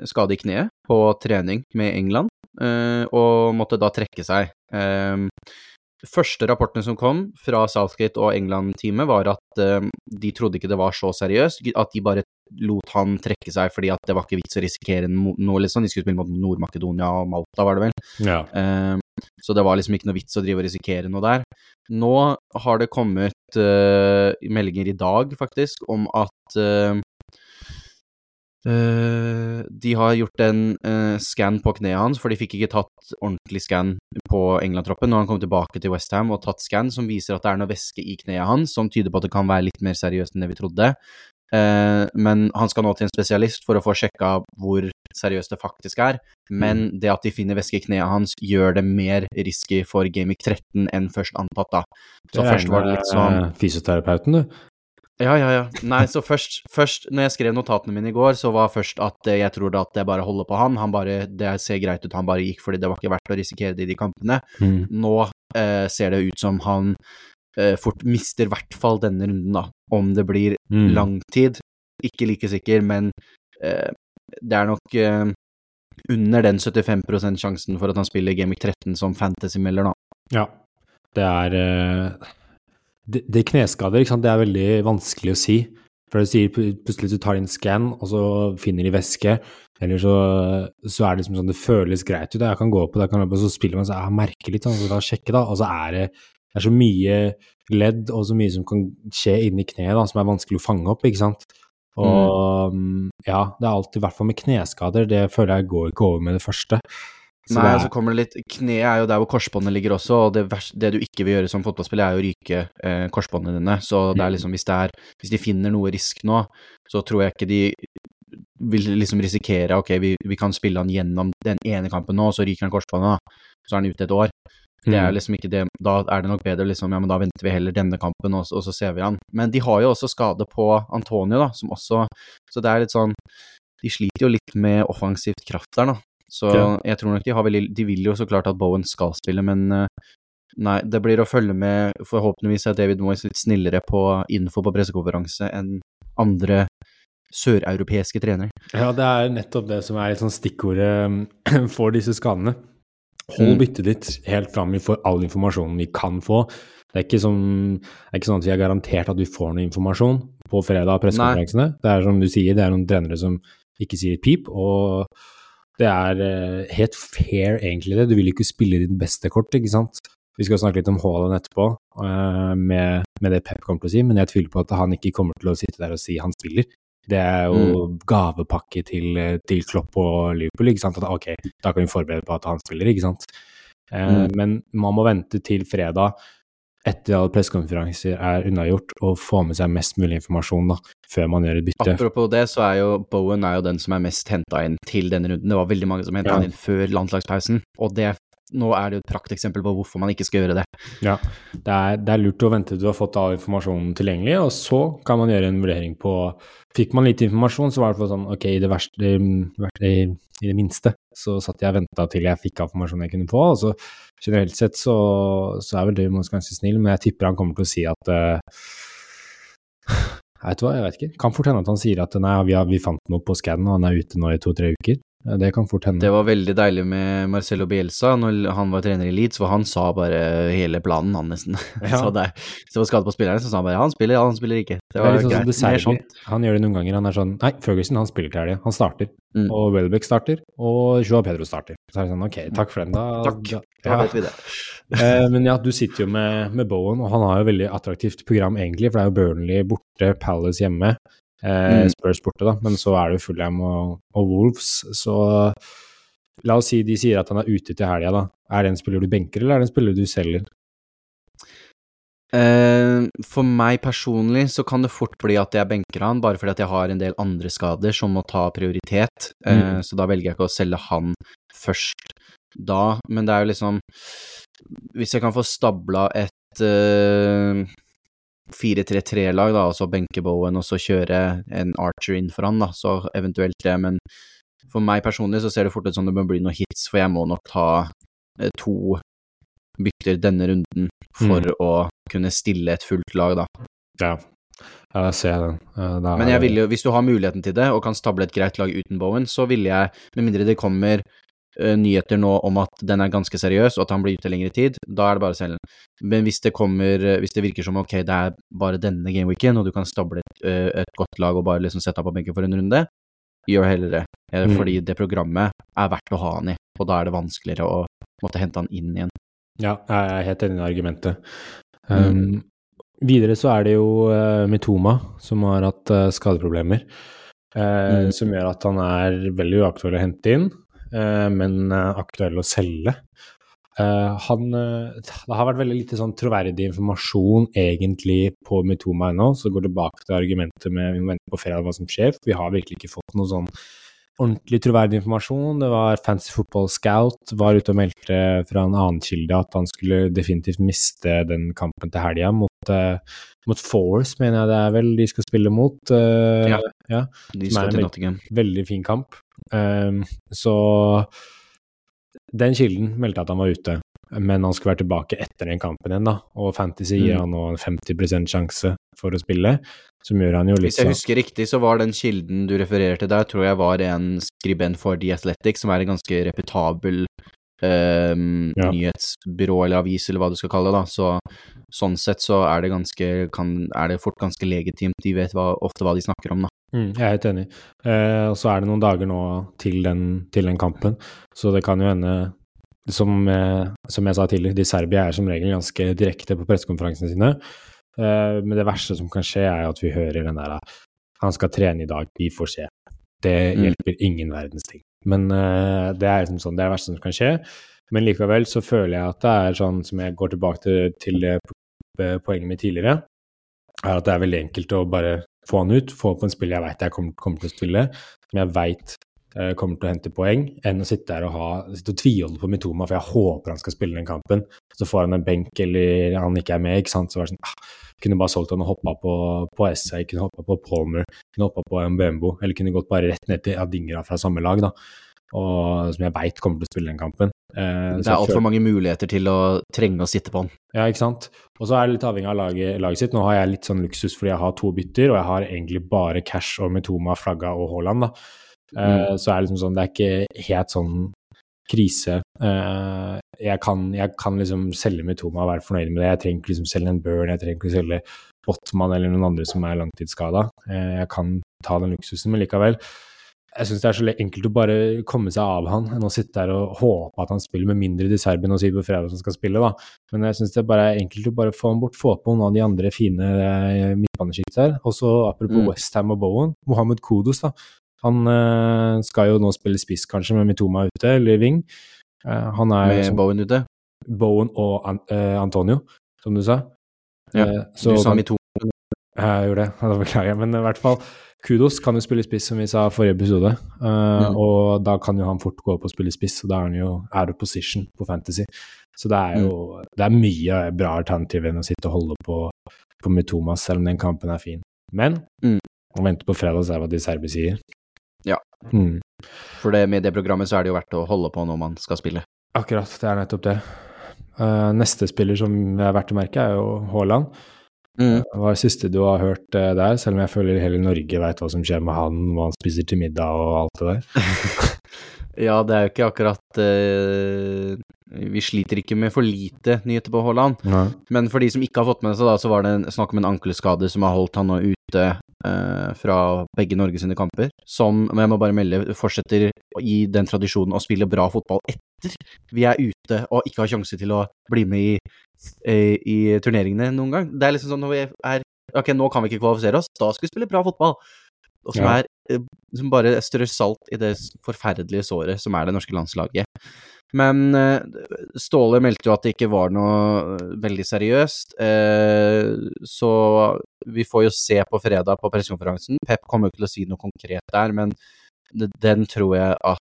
skade i kneet på trening med England, eh, og måtte da trekke seg. Eh, første rapportene som kom fra Southgate og England-teamet, var at eh, de trodde ikke det var så seriøst, at de bare lot han trekke seg fordi at det var ikke vits å risikere noe, liksom. De skulle spille mot Nord-Makedonia og Malta, var det vel. Ja. Eh, så det var liksom ikke noe vits å drive og risikere noe der. Nå har det kommet uh, meldinger i dag, faktisk, om at eh, de har gjort en uh, scan på kneet hans, for de fikk ikke tatt ordentlig scan på England-troppen. når han kom tilbake til Westham og tatt scan som viser at det er noe væske i kneet hans, som tyder på at det kan være litt mer seriøst enn det vi trodde. Uh, men han skal nå til en spesialist for å få sjekka hvor seriøst det faktisk er. Men det at de finner væske i kneet hans, gjør det mer risky for Gamic 13 enn først antatt, da. Så først var det litt sånn Fysioterapeuten, du. Ja, ja, ja. Nei, så først, først når jeg skrev notatene mine i går, så var først at eh, jeg tror at det bare holder på han. Han bare Det ser greit ut, han bare gikk fordi det var ikke verdt å risikere det i de kampene. Mm. Nå eh, ser det ut som han eh, fort mister i hvert fall denne runden, da. Om det blir Mm. lang tid, ikke like sikker, men eh, det er nok eh, under den 75% sjansen for at han spiller Gamic 13 som fantasy-melder, da. Ja. Det er eh, det, det kneskader, det er veldig vanskelig å si. For du sier pl- plutselig du tar inn en scan, og så finner de væske. Eller så, så er det liksom sånn, det føles greit ut. Jeg kan gå på det, kan så spiller man så jeg merker litt, sånn, så da sjekke da, og så er det det er så mye ledd og så mye som kan skje inni kneet da, som er vanskelig å fange opp, ikke sant. Og mm. ja, det er alltid, i hvert fall med kneskader, det føler jeg går ikke over med det første. Så Nei, er... så kommer det litt Kneet er jo der hvor korsbåndet ligger også, og det, verste, det, du ikke vil gjøre som fotballspiller, er å ryke eh, korsbåndene dine. Så det er mm. liksom, hvis det er Hvis de finner noe risk nå, så tror jeg ikke de vil liksom risikere ok, vi, vi kan spille han gjennom den ene kampen nå, og så ryker han korsbåndet. Så er han ute et år. Det er mm. liksom ikke det, Da er det nok bedre liksom, ja, men da venter vi heller denne kampen, og, og så ser vi han. Men de har jo også skade på Antonio, da, som også Så det er litt sånn De sliter jo litt med offensivt kraft der, da. Så ja. jeg tror nok de har veldig De vil jo så klart at Bowen skal spille, men uh, nei, det blir å følge med Forhåpentligvis er David Moyes litt snillere på info på pressekonferanse enn andre søreuropeiske trenere. Ja, det er nettopp det som er sånn stikkordet for disse skadene. Hold mm. byttet ditt helt fram vi får all informasjonen vi kan få. Det er, ikke som, det er ikke sånn at vi er garantert at vi får noe informasjon på fredag av pressekonferansene. Det er som du sier, det er noen trenere som ikke sier pip, og det er uh, helt fair, egentlig, det. Du vil ikke spille ditt beste kort, ikke sant. Vi skal snakke litt om Haaland etterpå, uh, med, med, det Pep kommer til å si, men jeg tviler på at han ikke kommer til å sitte der og si han spiller. Det er jo mm. gavepakke til, til, Klopp og Liverpool, ikke sant. At ok, da kan vi forberede på at han spiller, ikke sant. Eh, mm. Men man må vente til fredag etter alle pressekonferanser er unnagjort, og få med seg mest mulig informasjon da, før man gjør et bytte. Apropos det, så er jo Bowen er jo den som er mest henta inn til denne runden. Det var veldig mange som henta ja. inn før landslagspausen, og det nå er det jo et prakteksempel på hvorfor man ikke skal gjøre det. Ja, det er, det er, lurt å vente til du har fått all informasjonen tilgjengelig, og så kan man gjøre en vurdering på Fikk man litt informasjon, så var det sånn ok, i det, verste, i, i det minste så satt jeg og venta til jeg fikk informasjonen jeg kunne få. og så Generelt sett så, så er vel Døymons ganske snill, men jeg tipper han kommer til å si at uh, Vet hva, jeg vet ikke. Kan fort hende at han sier at nei, vi, har, vi fant noe på skannen, og han er ute nå i to-tre uker. Det kan fort hende. Det var veldig deilig med Marcello Bielsa når han var trener i Leeds, for han sa bare hele planen, han nesten. Ja. så det, så var skade på spillerne, så sa han bare han spiller, ja, han spiller ikke. Det var det sånn greit. Det sånn. Han gjør det noen ganger. Han er sånn Nei, Ferguson han spiller til helga. Han starter. Mm. Og Welbeck starter. Og Joa Pedro starter. Så er det sånn ok, takk for den, da. Takk, ja. da vet vi det. eh, men ja, du sitter jo med, med Bowen, og han har jo veldig attraktivt program egentlig, for det er jo Burnley borte, Palace hjemme. Eh, mm. Spurs borte, da, men så er det jo Fulham og, og, Wolves, så La oss si de sier at han er ute til helga, da. Er det en spiller du benker, eller er det en spiller du selger? Uh, for meg personlig så kan det fort bli at jeg benker han, bare fordi at jeg har en del andre skader som må ta prioritet. Uh, Så da velger jeg ikke å selge han først da. Men det er jo liksom Hvis jeg kan få stabla et uh, 4-3-3-lag, da, og så benke Bowen og så kjøre en Archer inn for han, da, så eventuelt det. Men for meg personlig så ser det fort ut som det må bli noen hits, for jeg må nok ta eh, to bytter denne runden for mm. å kunne stille et fullt lag, da. Ja, ja jeg ser den. Er... Men jeg vil jo, hvis du har muligheten til det, og kan stable et greit lag uten Bowen, så ville jeg, med mindre det kommer nyheter nå om at den er ganske seriøs, og at han blir ute lengre tid, da er det bare å selge den. Men hvis det kommer eh, Hvis det virker som ok, det er bare denne gameweeken, og du kan stable et, uh, et godt lag og bare liksom sette deg på benken for en runde, gjør heller det. Mm. Fordi det programmet er verdt å ha han i, og da er det vanskeligere å måtte hente han inn igjen. Ja, jeg er helt enig i argumentet. Um, mm. Videre så er det jo uh, Mitoma som har hatt uh, skadeproblemer, uh, mm. som gjør at han er veldig uaktuell å hente inn. Eh, men eh, aktuell å selge. Uh, han, det har vært veldig lite sånn troverdig informasjon egentlig på Mitoma ennå, så går tilbake til argumentet med vi må vente på fredag hva som skjer. for Vi har virkelig ikke fått noe sånn ordentlig troverdig informasjon. Det var Fancy Football Scout var ute og meldte fra en annen kilde at han skulle definitivt miste den kampen til helga mot, mot Force, mener jeg det er vel de skal spille mot. ja, ja, de skal til Nottingham. Veldig fin kamp. Um, så den kilden meldte at han var ute, men han skulle være tilbake etter den kampen igjen, da. Og Fantasy gir mm. han nå en 50 sjanse for å spille, som gjør han jo litt Hvis jeg husker riktig, så var den kilden du refererte der, tror jeg var en skribent for The Athletic, som er en ganske reputabel um, ja. nyhetsbyrå eller avis, eller hva du skal kalle det, da. Så sånn sett så er det ganske kan, er det fort ganske legitimt. De vet hva, ofte hva de snakker om, da. Mm, jeg er helt enig. Eh, og så er det noen dager nå til den, til den, kampen, så det kan jo hende som, eh, som, jeg sa tidligere, de Serbia er som regel ganske direkte på pressekonferansene sine. Eh, men det verste som kan skje, er at vi hører den der Han skal trene i dag, vi får se. Det mm. hjelper ingen verdens ting. Men uh, det er liksom sånn, det er det verste som kan skje. Men likevel så føler jeg at det er sånn som jeg går tilbake til, til poenget mitt tidligere, er at det er veldig enkelt å bare få han ut, få på en spill jeg veit jeg kommer, kommer, til å spille, som jeg veit kommer til å hente poeng, enn å sitte der og, ha, sitte og tviholde på Mitoma, for jeg håper han skal spille den kampen. Så får han en benk, eller han ikke er med, ikke sant. Så var det sånn ah, kunne bare solgt han og hoppa på, på SA, kunne hoppa på Palmer, kunne hoppa på Mbembo, eller kunne gått bare rett ned til Adingra fra samme lag, da. Og som jeg veit kommer til å spille den kampen. Eh, det er altfor mange muligheter til å trenge å sitte på den. Ja, ikke sant. Og så er det litt avhengig av laget, laget, sitt. Nå har jeg litt sånn luksus fordi jeg har to bytter, og jeg har egentlig bare Cash og Mitoma, Flagga og Haaland, da. Eh, mm. Så er det liksom sånn, det er ikke helt sånn krise. Eh, jeg kan, jeg kan liksom selge Mitoma og være fornøyd med det. Jeg trenger ikke liksom selge en Burn, jeg trenger ikke selge Botman eller noen andre som er langtidsskada. Eh, jeg kan ta den luksusen, men likevel. Jeg syns det er så enkelt å bare komme seg av han enn å sitte der og håpe at han spiller, med mindre de Serbien og på fredag som skal spille, da. Men jeg syns det bare er enkelt å bare få han bort, få på noen av de andre fine eh, midtbanesjikt her. Og så apropos mm. Westham og Bowen, Mohammed Kodos, da. Han uh, skal jo nå spille spiss, kanskje, med Mitoma ute, eller wing. Uh, han er Med Bowen ute? Bowen og An uh, Antonio, som du sa. Ja, du sa Mitoma. Jeg gjorde det, da beklager jeg. Men i hvert fall, Kudos kan jo spille spiss, som vi sa i forrige episode. Mm. Og da kan jo han fort gå opp og spille spiss, og da er han jo out of position på Fantasy. Så det er jo mm. det er mye bra alternativ enn å sitte og holde på, på Mitoma, selv om den kampen er fin. Men mm. å vente på fredag og se hva de serber sier. Mm. For det, med det programmet så er det jo verdt å holde på når man skal spille. Akkurat, det er nettopp det. Uh, neste spiller som er verdt å merke, er jo Haaland. Mm. Hva er det siste du har hørt uh, der, selv om jeg føler hele Norge veit hva som skjer med han, hva han spiser til middag og alt det der? ja, det er jo ikke akkurat uh, Vi sliter ikke med for lite nyheter på Haaland. Men for de som ikke har fått med seg, da, så var det snakk om en ankelskade som har holdt han nå ute eh, fra begge Norge sine kamper, som, men jeg må bare melde, fortsetter i den tradisjonen å spille bra fotball etter vi er ute og ikke har sjanse til å bli med i, i, i turneringene noen gang. Det er liksom sånn når vi er Ok, nå kan vi ikke kvalifisere oss, da skal vi spille bra fotball. Og som ja. er eh, som bare strør salt i det forferdelige såret som er det norske landslaget. Men uh, Ståle meldte jo at det ikke var noe eh, veldig seriøst, uh, så vi får jo se på fredag på pressekonferansen. Pep kommer jo ikke til å si noe konkret der, men den tror jeg at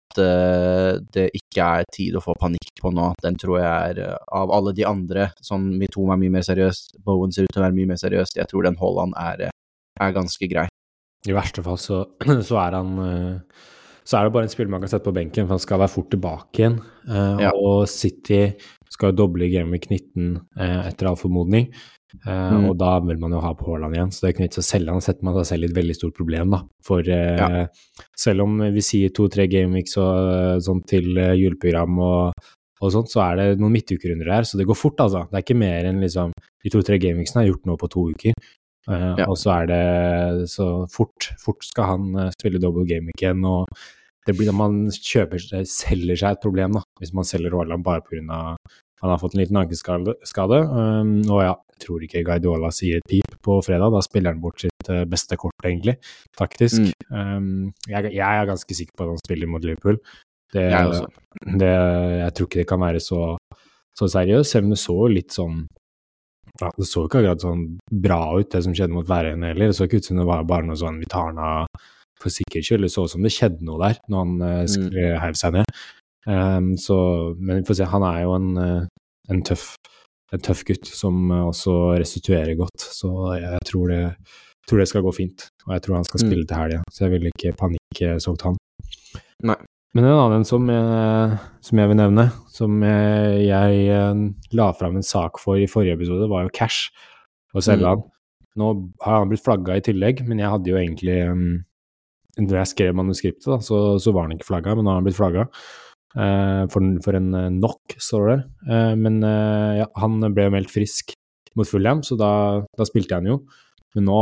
det ikke er tid å få panikk på nå. Den tror jeg er av alle de andre, som Mitoma er mye mer seriøst, Bowen ser ut til å være mye mer seriøst, jeg tror den Haaland er, er ganske grei. I verste fall så, så er han så er det bare en spiller man kan sette på benken, for han skal være fort tilbake igjen. Uh, ja. Og City skal jo doble Gameweek 19 uh, etter all formodning. Uh, mm. Og da vil man jo ha på Haaland igjen, så det er ikke til å selge han. setter man seg selv i et veldig stort problem, da. For ja. selv om vi sier to-tre gameweeks og sånn til juleprogram og, og sånt, så er det noen midtukerunder der, så det går fort, altså. Det er ikke mer enn liksom De to-tre gameweeksene har gjort noe på to uker. Uh, ja. Og så er det så fort, fort skal han uh, spille double game igjen, og det blir da man kjøper, selger seg et problem, da, hvis man selger Haaland bare pga. han har fått en liten ankeskade. Um, og ja, jeg tror ikke Guardiola sier et pip på fredag. Da spiller han bort sitt uh, beste kort, egentlig, faktisk. Mm. Um, jeg, jeg, er ganske sikker på at han spiller mot Liverpool. Det, jeg, det, jeg tror ikke det kan være så, så seriøst, selv om det så litt sånn ja, Det så ikke akkurat sånn bra ut, det som skjedde mot Værøyene heller. Det så ikke ut som det var bare noe sånn vi tar den av for sikkerhets skyld. Det så ut som det skjedde noe der når han uh, mm. heiv seg ned. Um, så, men vi får se. Han er jo en, uh, en, tøff, en tøff, gutt som også restituerer godt, så jeg tror det, tror det, skal gå fint. Og jeg tror han skal mm. spille mm. til helga, så jeg vil ikke panikke panikksolgt han. Nei. Men en annen som jeg, som jeg vil nevne, som jeg, jeg la fram en sak for i forrige episode, var jo Cash og selge mm. Nå har han blitt flagga i tillegg, men jeg hadde jo egentlig um, da jeg skrev manuskriptet, da, så, så, var han ikke flagga, men nå har han blitt flagga. Uh, for, for, en knock, står det. Men ja, han ble jo meldt frisk mot Fulham, så da, da spilte han jo. Men nå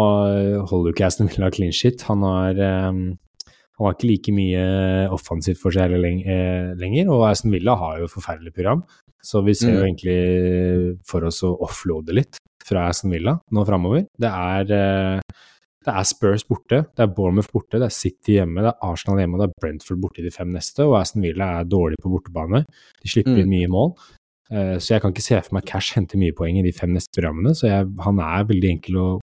holder jo ikke Aston Villa clean shit. Han har, Han har ikke like mye offensivt for seg lenger, og Aston Villa har jo et forferdelig program. Så vi ser jo Mm. egentlig for oss å offloade litt fra Aston Villa nå framover. Det eh, det er Spurs borte, det er Bournemouth borte, det er City hjemme, det er Arsenal hjemme det er Brentford borte i de fem neste. Og Aston Villa er dårlig på bortebane. De slipper Mm. inn mye mål. Eh, Så jeg kan ikke se for meg at Cash henter mye poeng i de fem neste programmene. Så jeg, han er veldig enkel å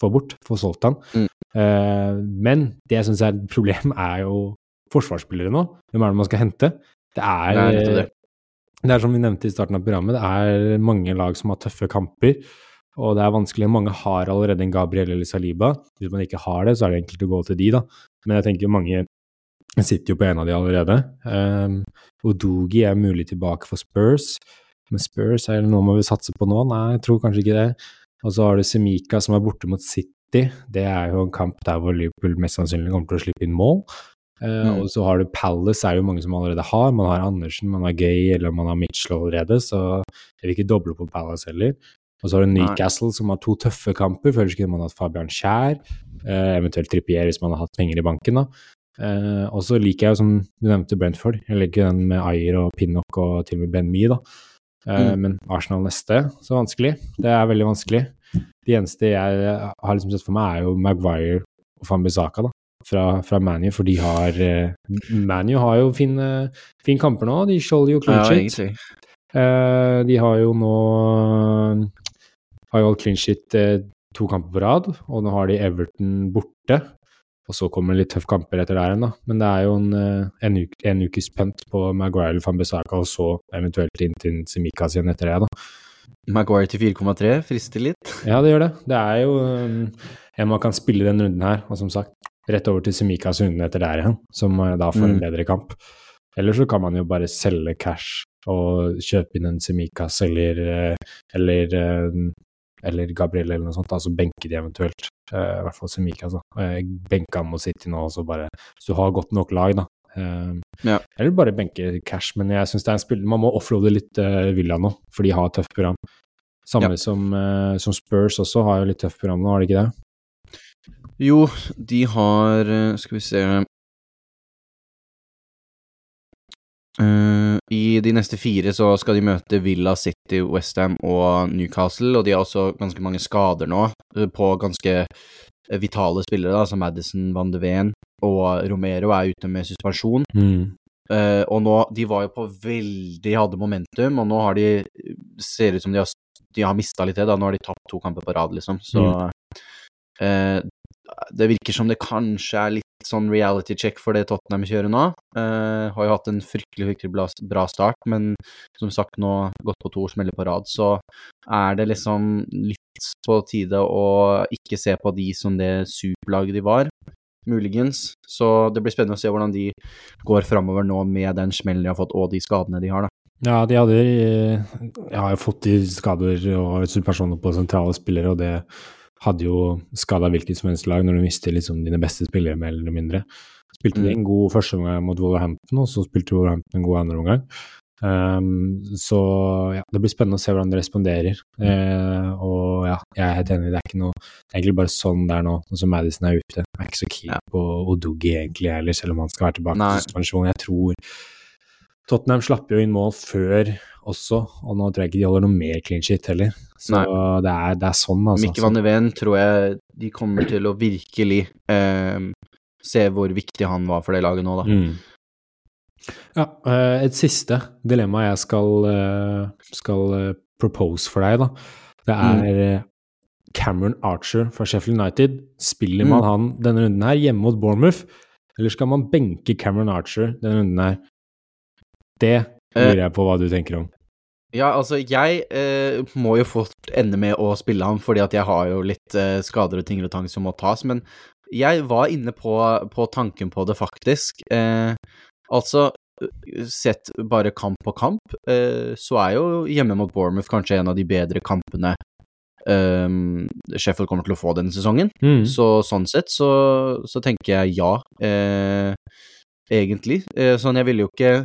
få bort, få solgt han. Mm. Eh, Men det jeg syns er et problem, er jo forsvarsspillere nå. Hvem er det man skal hente? Det er, Det er det. det er som vi nevnte i starten av programmet, det er mange lag som har tøffe kamper. Og det er vanskelig. Mange har allerede en Gabriel eller Saliba. Hvis man ikke har det, så er det enkelt å gå til de, da. Men jeg tenker mange sitter jo på en av de allerede. Um, Odogi er mulig tilbake for Spurs. Men Spurs er det noe må vi satse på nå? Nei, jeg tror kanskje ikke det. Og så har du Semika som er borte mot City. Det er jo en kamp der hvor Liverpool mest sannsynlig kommer til å slippe inn mål. Eh, Mm. Og så har du Palace, er det jo mange som allerede har. Man har Andersen, man har Gay eller man har Mitchell allerede, så jeg vil ikke doble på Palace heller. Og så har du Nei. Newcastle som har to tøffe kamper. Føler ikke man har hatt Fabian Skjær, eh, eventuelt Trippier hvis man har hatt penger i banken. da. Eh, og så liker jeg jo, som du nevnte, Brentford. Jeg liker den med Ayer og Pinnock og til og med Ben Mee, da. Eh, Mm. Men Arsenal neste, så vanskelig. Det er veldig vanskelig. De eneste jeg har liksom sett for meg, er jo Maguire og Fambisaka, da. Fra, fra ManU, for de har uh, ManU har jo fine, fine kamper nå. De skjolder jo clean Ja, shit. egentlig. uh, de har jo nå har jo holdt clean shit uh, to kamper på rad, og nå har de Everton borte. Og så kommer det litt tøffe kamper etter der igjen, da. Men det er jo en, eh, en, uke, en ukes punt på Maguire eller Fambisaka, og så eventuelt inn til Simikaz igjen etter det, da. Maguire til 4,3 frister litt. Ja, det gjør det. Det er jo um, en man kan spille den runden her, og som sagt, rett over til Semikas runden etter der igjen, som da får en Mm. bedre kamp. Eller så kan man jo bare selge cash og kjøpe inn en Semikas eller, eh, eller, eh, eller Gabriel eller noe sånt, altså benke de eventuelt. Eh, I hvert fall Semikas, da. Benke han mot City nå, og så bare Hvis du har godt nok lag, da. Eh, Ja. Eller bare benke cash, men jeg syns det er en spiller Man må offloade litt uh, Villa nå, for de har tøft program. Samme Ja. som, uh, som Spurs også har jo litt tøft program nå, har de ikke det? Jo, de har eh, Skal vi se uh, I de neste fire så skal de møte Villa, City, Westham og Newcastle, og de har også ganske mange skader nå på ganske vitale spillere, da, som Madison, Van de Ven og Romero er ute med suspensjon. Eh, og nå, de var jo på veldig hadde momentum, og nå har de Ser ut som de har, de har mista litt det, da. Nå har de tapt to kamper på rad, liksom. Så eh, det virker som det kanskje er litt sånn reality check for det Tottenham kjører nå. Uh, har jo hatt en fryktelig, fryktelig bra, bra start, men som sagt nå gått på to smeller på rad, så er det liksom litt på tide å ikke se på de som det superlaget de var muligens. Så det blir spennende å se hvordan de går framover nå med den smellen de har fått, og de skadene de har, da. Ja, de hadde Jeg har jo fått de skader og suspensjoner på sentrale spillere, og det hadde jo skada hvilket som helst lag når du mister liksom dine beste spillere, mer eller mindre. Spilte de Mm. en god første omgang mot Wolverhampton, og så spilte Wolverhampton en god andre omgang. Um, så ja, det blir spennende å se hvordan de responderer. Uh, og ja, jeg er helt enig, det er ikke noe det er egentlig bare sånn det er nå, nå som Madison er ute. Jeg er ikke så keen på Odogi egentlig heller, selv om han skal være tilbake Nei. til suspensjon. Jeg tror Tottenham slapp jo inn mål før også, og nå tror jeg ikke de holder noe mer clean shit heller. Så det er, det er sånn, altså. Mikke van de tror jeg de kommer til å virkelig eh, se hvor viktig han var for det laget nå, da. Mm. Ja, eh, et siste dilemma jeg skal, eh, skal eh, propose for deg, da. Det Mm. er mm. Cameron Archer fra Sheffield United. Spiller man Mm. han denne runden her hjemme mot Bournemouth, eller skal man benke Cameron Archer denne runden her? Det lurer jeg på hva du tenker om. Ja, altså, jeg eh, må jo fort ende med å spille ham, fordi at jeg har jo litt eh, skader og ting og tang som må tas, men jeg var inne på, på tanken på det, faktisk. Eh, altså, sett bare kamp på kamp, eh, så er jo hjemme mot Bournemouth kanskje en av de bedre kampene eh, Sheffield kommer til å få denne sesongen. Mm. Så sånn sett så, så tenker jeg ja, eh, egentlig. Eh, sånn, jeg ville jo ikke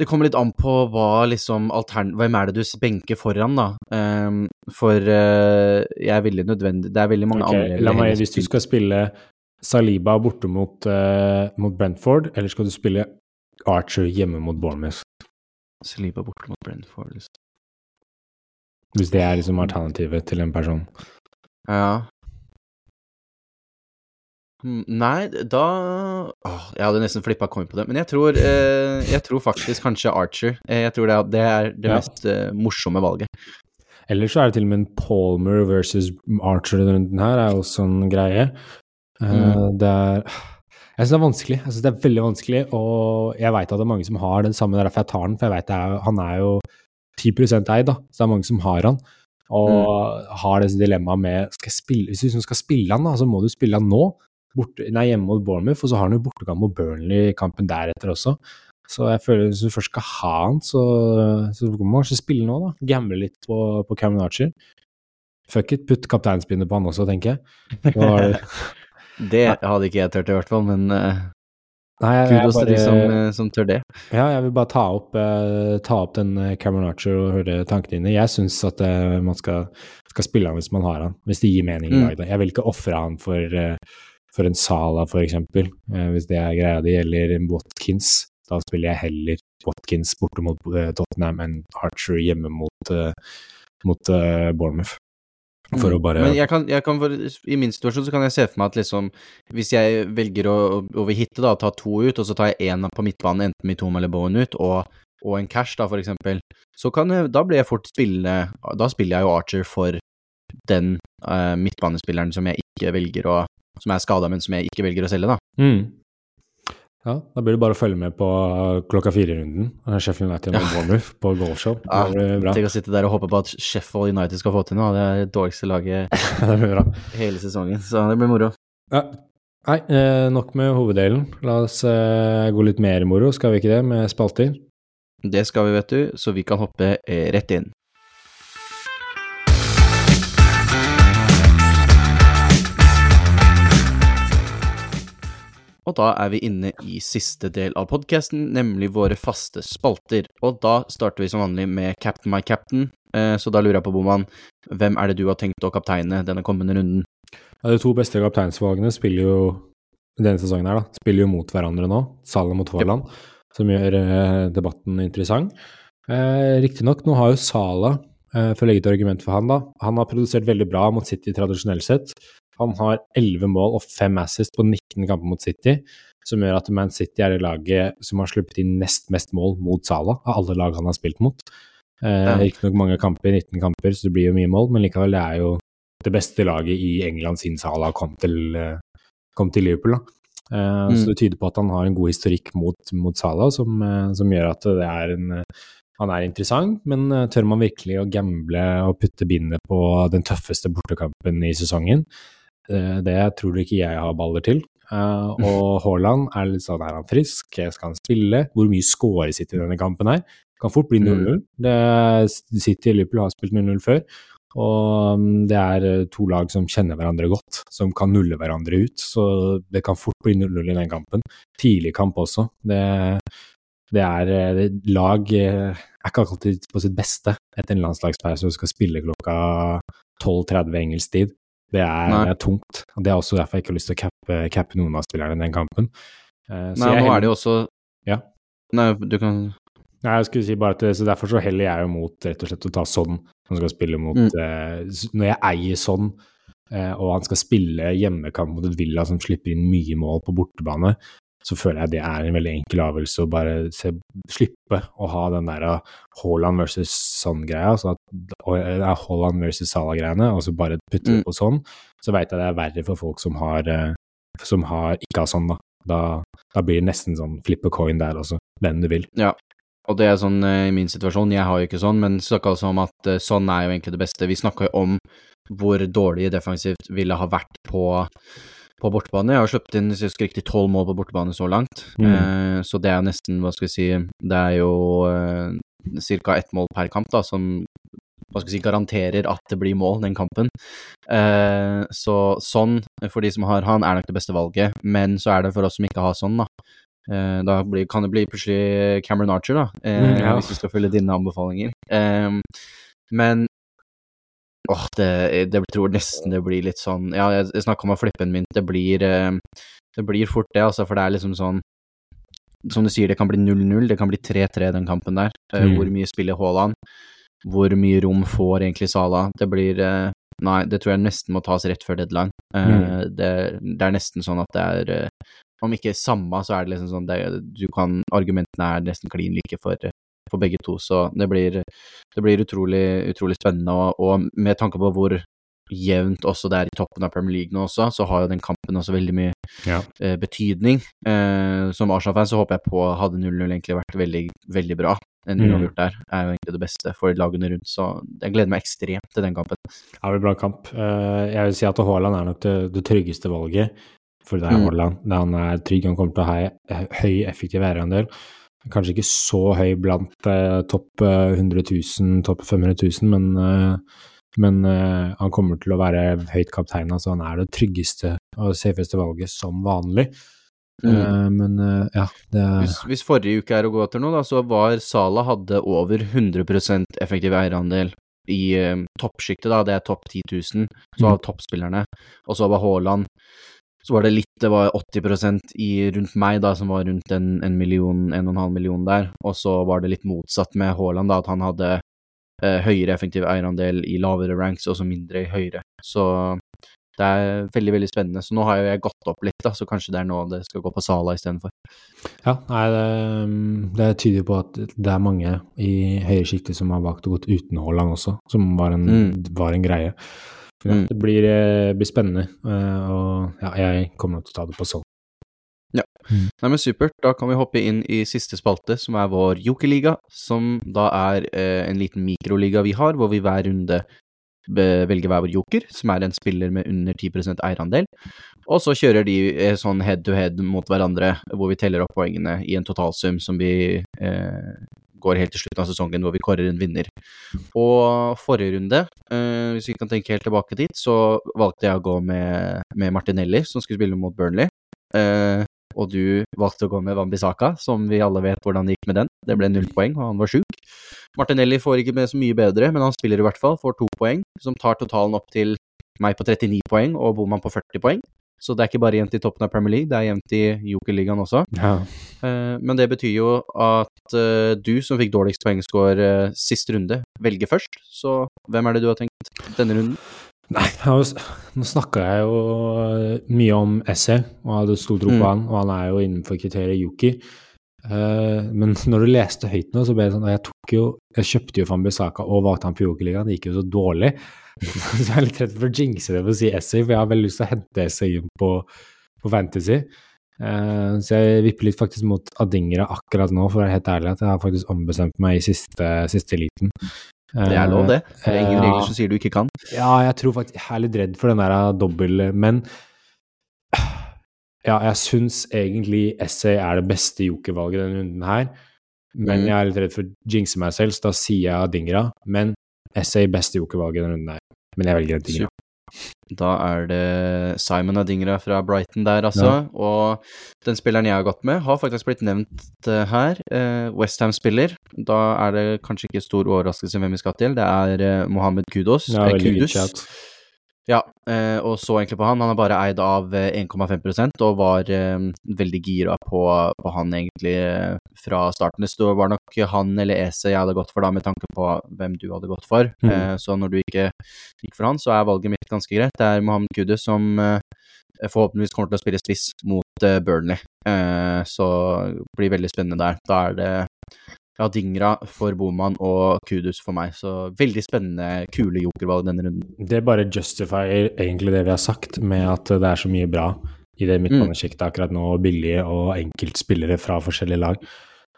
Det kommer litt an på hva liksom altern... Hvem er det du benker foran, da? Um, for uh, jeg er veldig nødvendig Det er veldig mange okay, andre la meg, hvis du skal spille Saliba borte mot, uh, mot Brentford, eller skal du spille Archer hjemme mot Bournemouth? Saliba borte mot Brentford. Liksom. Hvis det er liksom alternativet til en person. Ja. Hmm, nei, da Åh, Jeg hadde nesten flippa coin på det. Men jeg tror, eh, jeg tror faktisk kanskje Archer. Eh, jeg tror det, det er det Ja. mest eh, morsomme valget. Eller så er det til og med en Palmer versus Archer rundt denne runden her, er også en greie. Eh, Mm. Det er Jeg syns det er vanskelig. Jeg synes det er veldig vanskelig, og jeg veit at det er mange som har den samme, er derfor jeg tar den, for jeg vet han er jo 10 eid, da, så det er mange som har han. Og har det dilemmaet med skal jeg spille, Hvis du liksom skal spille han, da, så må du spille han nå. Borte, nei, hjemme mot Bournemouth, og så har han jo bortekamp mot Burnley i kampen deretter også. Så jeg føler hvis du først skal ha han, så, så må man kanskje spille nå, da. Gamble litt på, på Cameron Archer. Fuck it, putt kapteinspinnet på han også, tenker jeg. Nå har det, Det hadde ikke jeg turt, i hvert fall, men uh, nei, jeg, kudos til de som, uh, som tør det. Ja, jeg vil bare ta opp, uh, ta opp den Cameron Archer og høre tankene dine. Jeg syns at man skal, skal spille han hvis man har han, hvis det gir mening i Mm. Da. Jeg vil ikke ofre han for, for en Sala, for eksempel, hvis det er greia di, eller en Watkins. Da spiller jeg heller Watkins borte mot Tottenham enn Archer hjemme mot, mot Bournemouth. For å bare Mm. Men jeg kan, jeg kan for, i min situasjon så kan jeg se for meg at liksom Hvis jeg velger å over hitte, da, ta to ut, og så tar jeg én på midtbanen, enten Mitoma eller Bowen ut, og, og en cash, da, for eksempel, så kan jeg, da blir jeg fort spille Da spiller jeg jo Archer for den uh, midtbanespilleren som jeg ikke velger å Som er skada, men som jeg ikke velger å selge, da. Mm. Ja, da blir det bare å følge med på klokka fire-runden. Sheffield United og Bournemouth på goalshow. Ja, Det blir bra. Tenk å sitte der og håpe på at Sheffield United skal få til noe. Det er det dårligste laget hele sesongen, så det blir moro. Ja. Nei, eh, nok med hoveddelen. La oss eh, gå litt mer moro, skal vi ikke det, med spalter? Det skal vi, vet du, så vi kan hoppe eh, rett inn. Og da er vi inne i siste del av podkasten, nemlig våre faste spalter. Og da starter vi som vanlig med Captain my captain. Eh, så da lurer jeg på, Boman, hvem er det du har tenkt å kapteine denne kommende runden? Ja, de to beste kapteinsvalgene spiller jo denne sesongen her, da, spiller jo mot hverandre nå. Salah mot Haaland, som gjør eh, debatten interessant. Eh, Riktignok, nå har jo Salah, for å legge et argument for han, da, han har produsert veldig bra mot City tradisjonelt sett. Han har 11 mål og 5 assist på 19 kamper mot City, som gjør at Man City er det laget som har sluppet inn nest mest mål mot Salah, av alle lag han har spilt mot. Eh. Riktignok mange kamper, 19 kamper, så det blir jo mye mål, men likevel, det er jo det beste laget i England siden Salah kom til, eh, kom til Liverpool. Da. Eh, Mm. Så det tyder på at han har en god historikk mot, mot Salah, som, eh, som gjør at det er en han er interessant, men tør man virkelig å gamble og putte bindet på den tøffeste bortekampen i sesongen? Eh, Det tror du ikke jeg har baller til. Uh, og Haaland er litt sånn, er han frisk? Skal han spille? Hvor mye scorer City i denne kampen her? Kan fort bli 0-0. Det- City og Liverpool har spilt 0-0 før. Og mm, det er eh, to lag som kjenner hverandre godt, som kan nulle hverandre ut. Så det kan fort bli 0-0 i den kampen. Tidlig kamp også. Det, det er eh, det, Lag eh, er ikke alltid på sitt beste etter en landslagspause og skal spille klokka 12.30 engelsk tid. Det er, det er tungt. Det er også derfor jeg ikke har lyst til å cappe, cappe noen av spillerne i den kampen. Så Nei, nå er det jo også Ja. Nei, du kan Nei, jeg skulle si bare at så Derfor så heller jeg jo mot rett og slett å ta sånn, som skal spille mot Mm. uh, Når jeg eier sånn, og han skal spille hjemmekamp mot et Villa som slipper inn mye mål på bortebane, så føler jeg det er en veldig enkel avgjørelse å bare se, slippe å ha den der uh, Haaland versus sånn-greia, så det er Haaland versus Salah-greiene, og så bare putte det Mm. på sånn, så veit jeg det er verre for folk som har eh, som har, ikke har sånn, da. da. Da blir det nesten sånn flippe coin der også, hvem du vil. Ja. Og det er sånn eh, i min situasjon, jeg har jo ikke sånn, men snakka altså om at eh, sånn er jo egentlig det beste. Vi snakka jo om hvor dårlig defensivt ville ha vært på, på bortebane. Jeg har sluppet inn hvis jeg husker riktig tolv mål på bortebane så langt, Mm. eh, så det er nesten, hva skal vi si, det er jo eh, ca. ett mål per kamp, da, som hva skal vi si, garanterer at det blir mål den kampen. Eh, så sånn, for de som har han, er nok det beste valget, men så er det for oss som ikke har sånn, da. Eh, da blir, kan det bli plutselig Cameron Archer, da, eh, Mm, ja. hvis vi skal følge dine anbefalinger. Eh, men Åh, det, det tror nesten det blir litt sånn Ja, jeg, snakka om å flippe en mynt. Det blir eh, Det blir fort det, altså, for det er liksom sånn Som du sier, det kan bli 0-0, det kan bli 3-3 den kampen der. Eh, Mm. Hvor mye spiller Haaland? Hvor mye rom får egentlig Sala? Det blir eh, Nei, det tror jeg nesten må tas rett før deadline. Mm. det, det er nesten sånn at det er Om ikke samme, så er det liksom sånn det, Du kan Argumentene er nesten klin like for, for begge to, så det blir det blir utrolig, utrolig spennende, og, og med tanke på hvor jevnt også det er i toppen av Premier League nå også, så har jo den kampen også veldig mye Ja. eh, betydning. Eh, som Arsenal-fan så håper jeg på hadde 0-0 egentlig vært veldig, veldig bra. En Mm. uavgjort der er jo egentlig det beste for lagene rundt, så jeg gleder meg ekstremt til den kampen. Det blir bra kamp. Eh, Jeg vil si at Haaland er nok det, det tryggeste valget. For det er Mm. Haaland. Han er trygg, han kommer til å ha høy effektiv eierandel. Kanskje ikke så høy blant eh, topp eh, 100 000, topp 500 000, men, eh, men eh, han kommer til å være høyt kaptein, Altså han er det tryggeste og safeste valget som vanlig. Mm. men eh, ja, det er Hvis, hvis forrige uke er å gå etter nå, da, så var Sala hadde over 100% effektiv eierandel i eh, toppsjiktet, da, det er topp 10 000, så Mm. toppspillerne. Og så var Haaland Så var det litt, det var 80% i, rundt meg, da, som var rundt en, en million, en og en halv million der. Og så var det litt motsatt med Haaland, da, at han hadde eh, høyere effektiv eierandel i lavere ranks, og så mindre i høyere. Så det er veldig, veldig spennende. Så nå har jeg gått opp litt, da, så kanskje det er nå det skal gå på Sala istedenfor. Ja, nei, det, det tyder på at det er mange i høyere sjiktet som har valgt å gå uten Haaland også, som var en, Mm. var en greie. Ja, Mm. Det blir, eh, blir spennende, eh, og ja, jeg kommer nok til å ta det på sånn. Ja. Nei, men Supert. Da kan vi hoppe inn i siste spalte, som er vår jokerliga. Som da er eh, en liten mikroliga vi har, hvor vi hver runde velger hver vår joker, som er en spiller med under 10% eierandel. Og så kjører de eh, sånn head to head mot hverandre, hvor vi teller opp poengene i en totalsum som vi eh, går helt til slutten av sesongen, hvor vi kårer en vinner. Og forrige runde, eh, hvis vi kan tenke helt tilbake dit, så valgte jeg å gå med, med Martinelli, som skulle spille mot Burnley. Eh, og du valgte å gå med Wambisaka, som vi alle vet hvordan det gikk med den. Det ble null poeng, og han var sjuk. Martinelli får ikke med så mye bedre, men han spiller i hvert fall, får to poeng, som tar totalen opp til meg på 39 poeng og Boman på 40 poeng. Så det er ikke bare jevnt i toppen av Premier League, det er jevnt i Jokerligaen også. Ja. Eh, Men det betyr jo at eh, du som fikk dårligst poengscore eh, sist runde, velger først. Så hvem er det du har tenkt denne runden? Nei, nå snakka jeg jo mye om Esse, og hadde stor tro på Mm. han, og han er jo innenfor kriteriet Yuki. Men når du leste høyt nå, så ble det sånn at jeg tok jo Jeg kjøpte jo Fambisaka og valgte han på Jokerligaen, det gikk jo så dårlig. så jeg er litt redd for å jinxe det ved å si Esse, for jeg har veldig lyst til å hente Esse inn på, på Fantasy. Eh, så jeg vipper litt faktisk mot Adingra akkurat nå, for å være helt ærlig, at jeg har faktisk ombestemt meg i siste, siste liten. Det er lov, det. Det er ingen ja. regler som sier du ikke kan. Ja, jeg tror faktisk Jeg er litt redd for den der dobbel... Men ja, jeg syns egentlig Essay er det beste jokervalget denne runden her. Men Mm. jeg er litt redd for å jinxe meg selv, så da sier jeg Adingra. Men Essay beste jokervalget denne runden her. Men jeg velger Adingra. Da er det Simon Adingra fra Brighton der, altså. Og den spilleren jeg har gått med, har faktisk blitt nevnt eh, her. Eh, Westham-spiller. Da er det kanskje ikke stor overraskelse hvem vi skal til. Det er eh, Mohammed Kudos. Ja, eh, Kudus. Ja, eh, og så egentlig på han. Han er bare eid av eh, 1,5% og var eh, veldig gira på, på han egentlig eh, fra starten. Det var nok han eller Ese jeg hadde gått for da, med tanke på hvem du hadde gått for. Mm. Eh, så når du ikke gikk for han, så er valget mitt ganske greit. Det er Mohammed Kudu som eh, forhåpentligvis kommer til å spille spiss mot eh, Burnley. Eh, så det blir veldig spennende der. Da er det ja, Dingra for Boman og Kudus for meg. Så veldig spennende, kule jokervalg denne runden. Det bare justifier egentlig det vi har sagt, med at det er så mye bra i det midtbanesjiktet akkurat nå, billige og enkeltspillere fra forskjellige lag.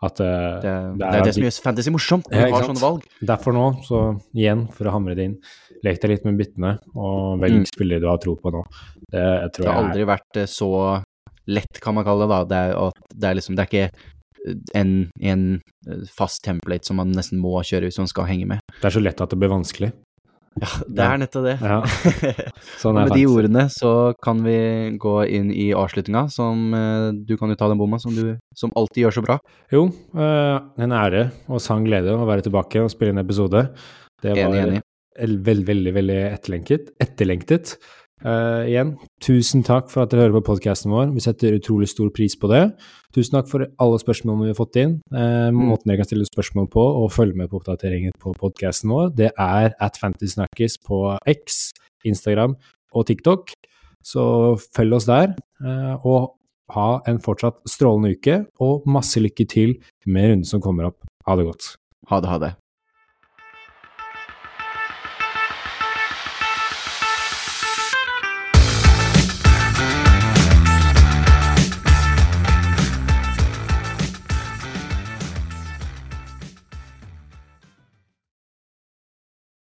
At uh, Det, det det er er det som gjør fantasy morsomt, når Ja, du har sånne valg. Derfor nå, så igjen, for å hamre det inn, lek deg litt med byttene, og velg Mm. spillere du har tro på nå. Det Det har aldri vært eh, så lett, kan man kalle det. da. Det er, det er liksom, det er ikke eh, en, en eh, fast template som man nesten må kjøre hvis man skal henge med. det er så lett at det blir vanskelig. Ja, det er nettopp det. Ja, sånn med de ordene så kan vi gå inn i avslutninga, som eh, du kan jo ta den bomma, som du som alltid gjør så bra. Jo, eh, en ære og sann glede å være tilbake og spille inn episode. Det var Enig, enig. Veldig, veldig, veldig etterlengtet. etterlengtet. Uh, igjen, tusen takk for at dere hører på podkasten vår. Vi setter utrolig stor pris på det. Tusen takk for alle spørsmålene vi har fått inn. Uh, måten dere kan stille spørsmål på og følge med på oppdateringen på podkasten vår, det er at Fantasysnakkis på X, Instagram og TikTok. Så følg oss der, uh, og ha en fortsatt strålende uke, og masse lykke til med runden som kommer opp. Ha det godt. Ha det, ha det.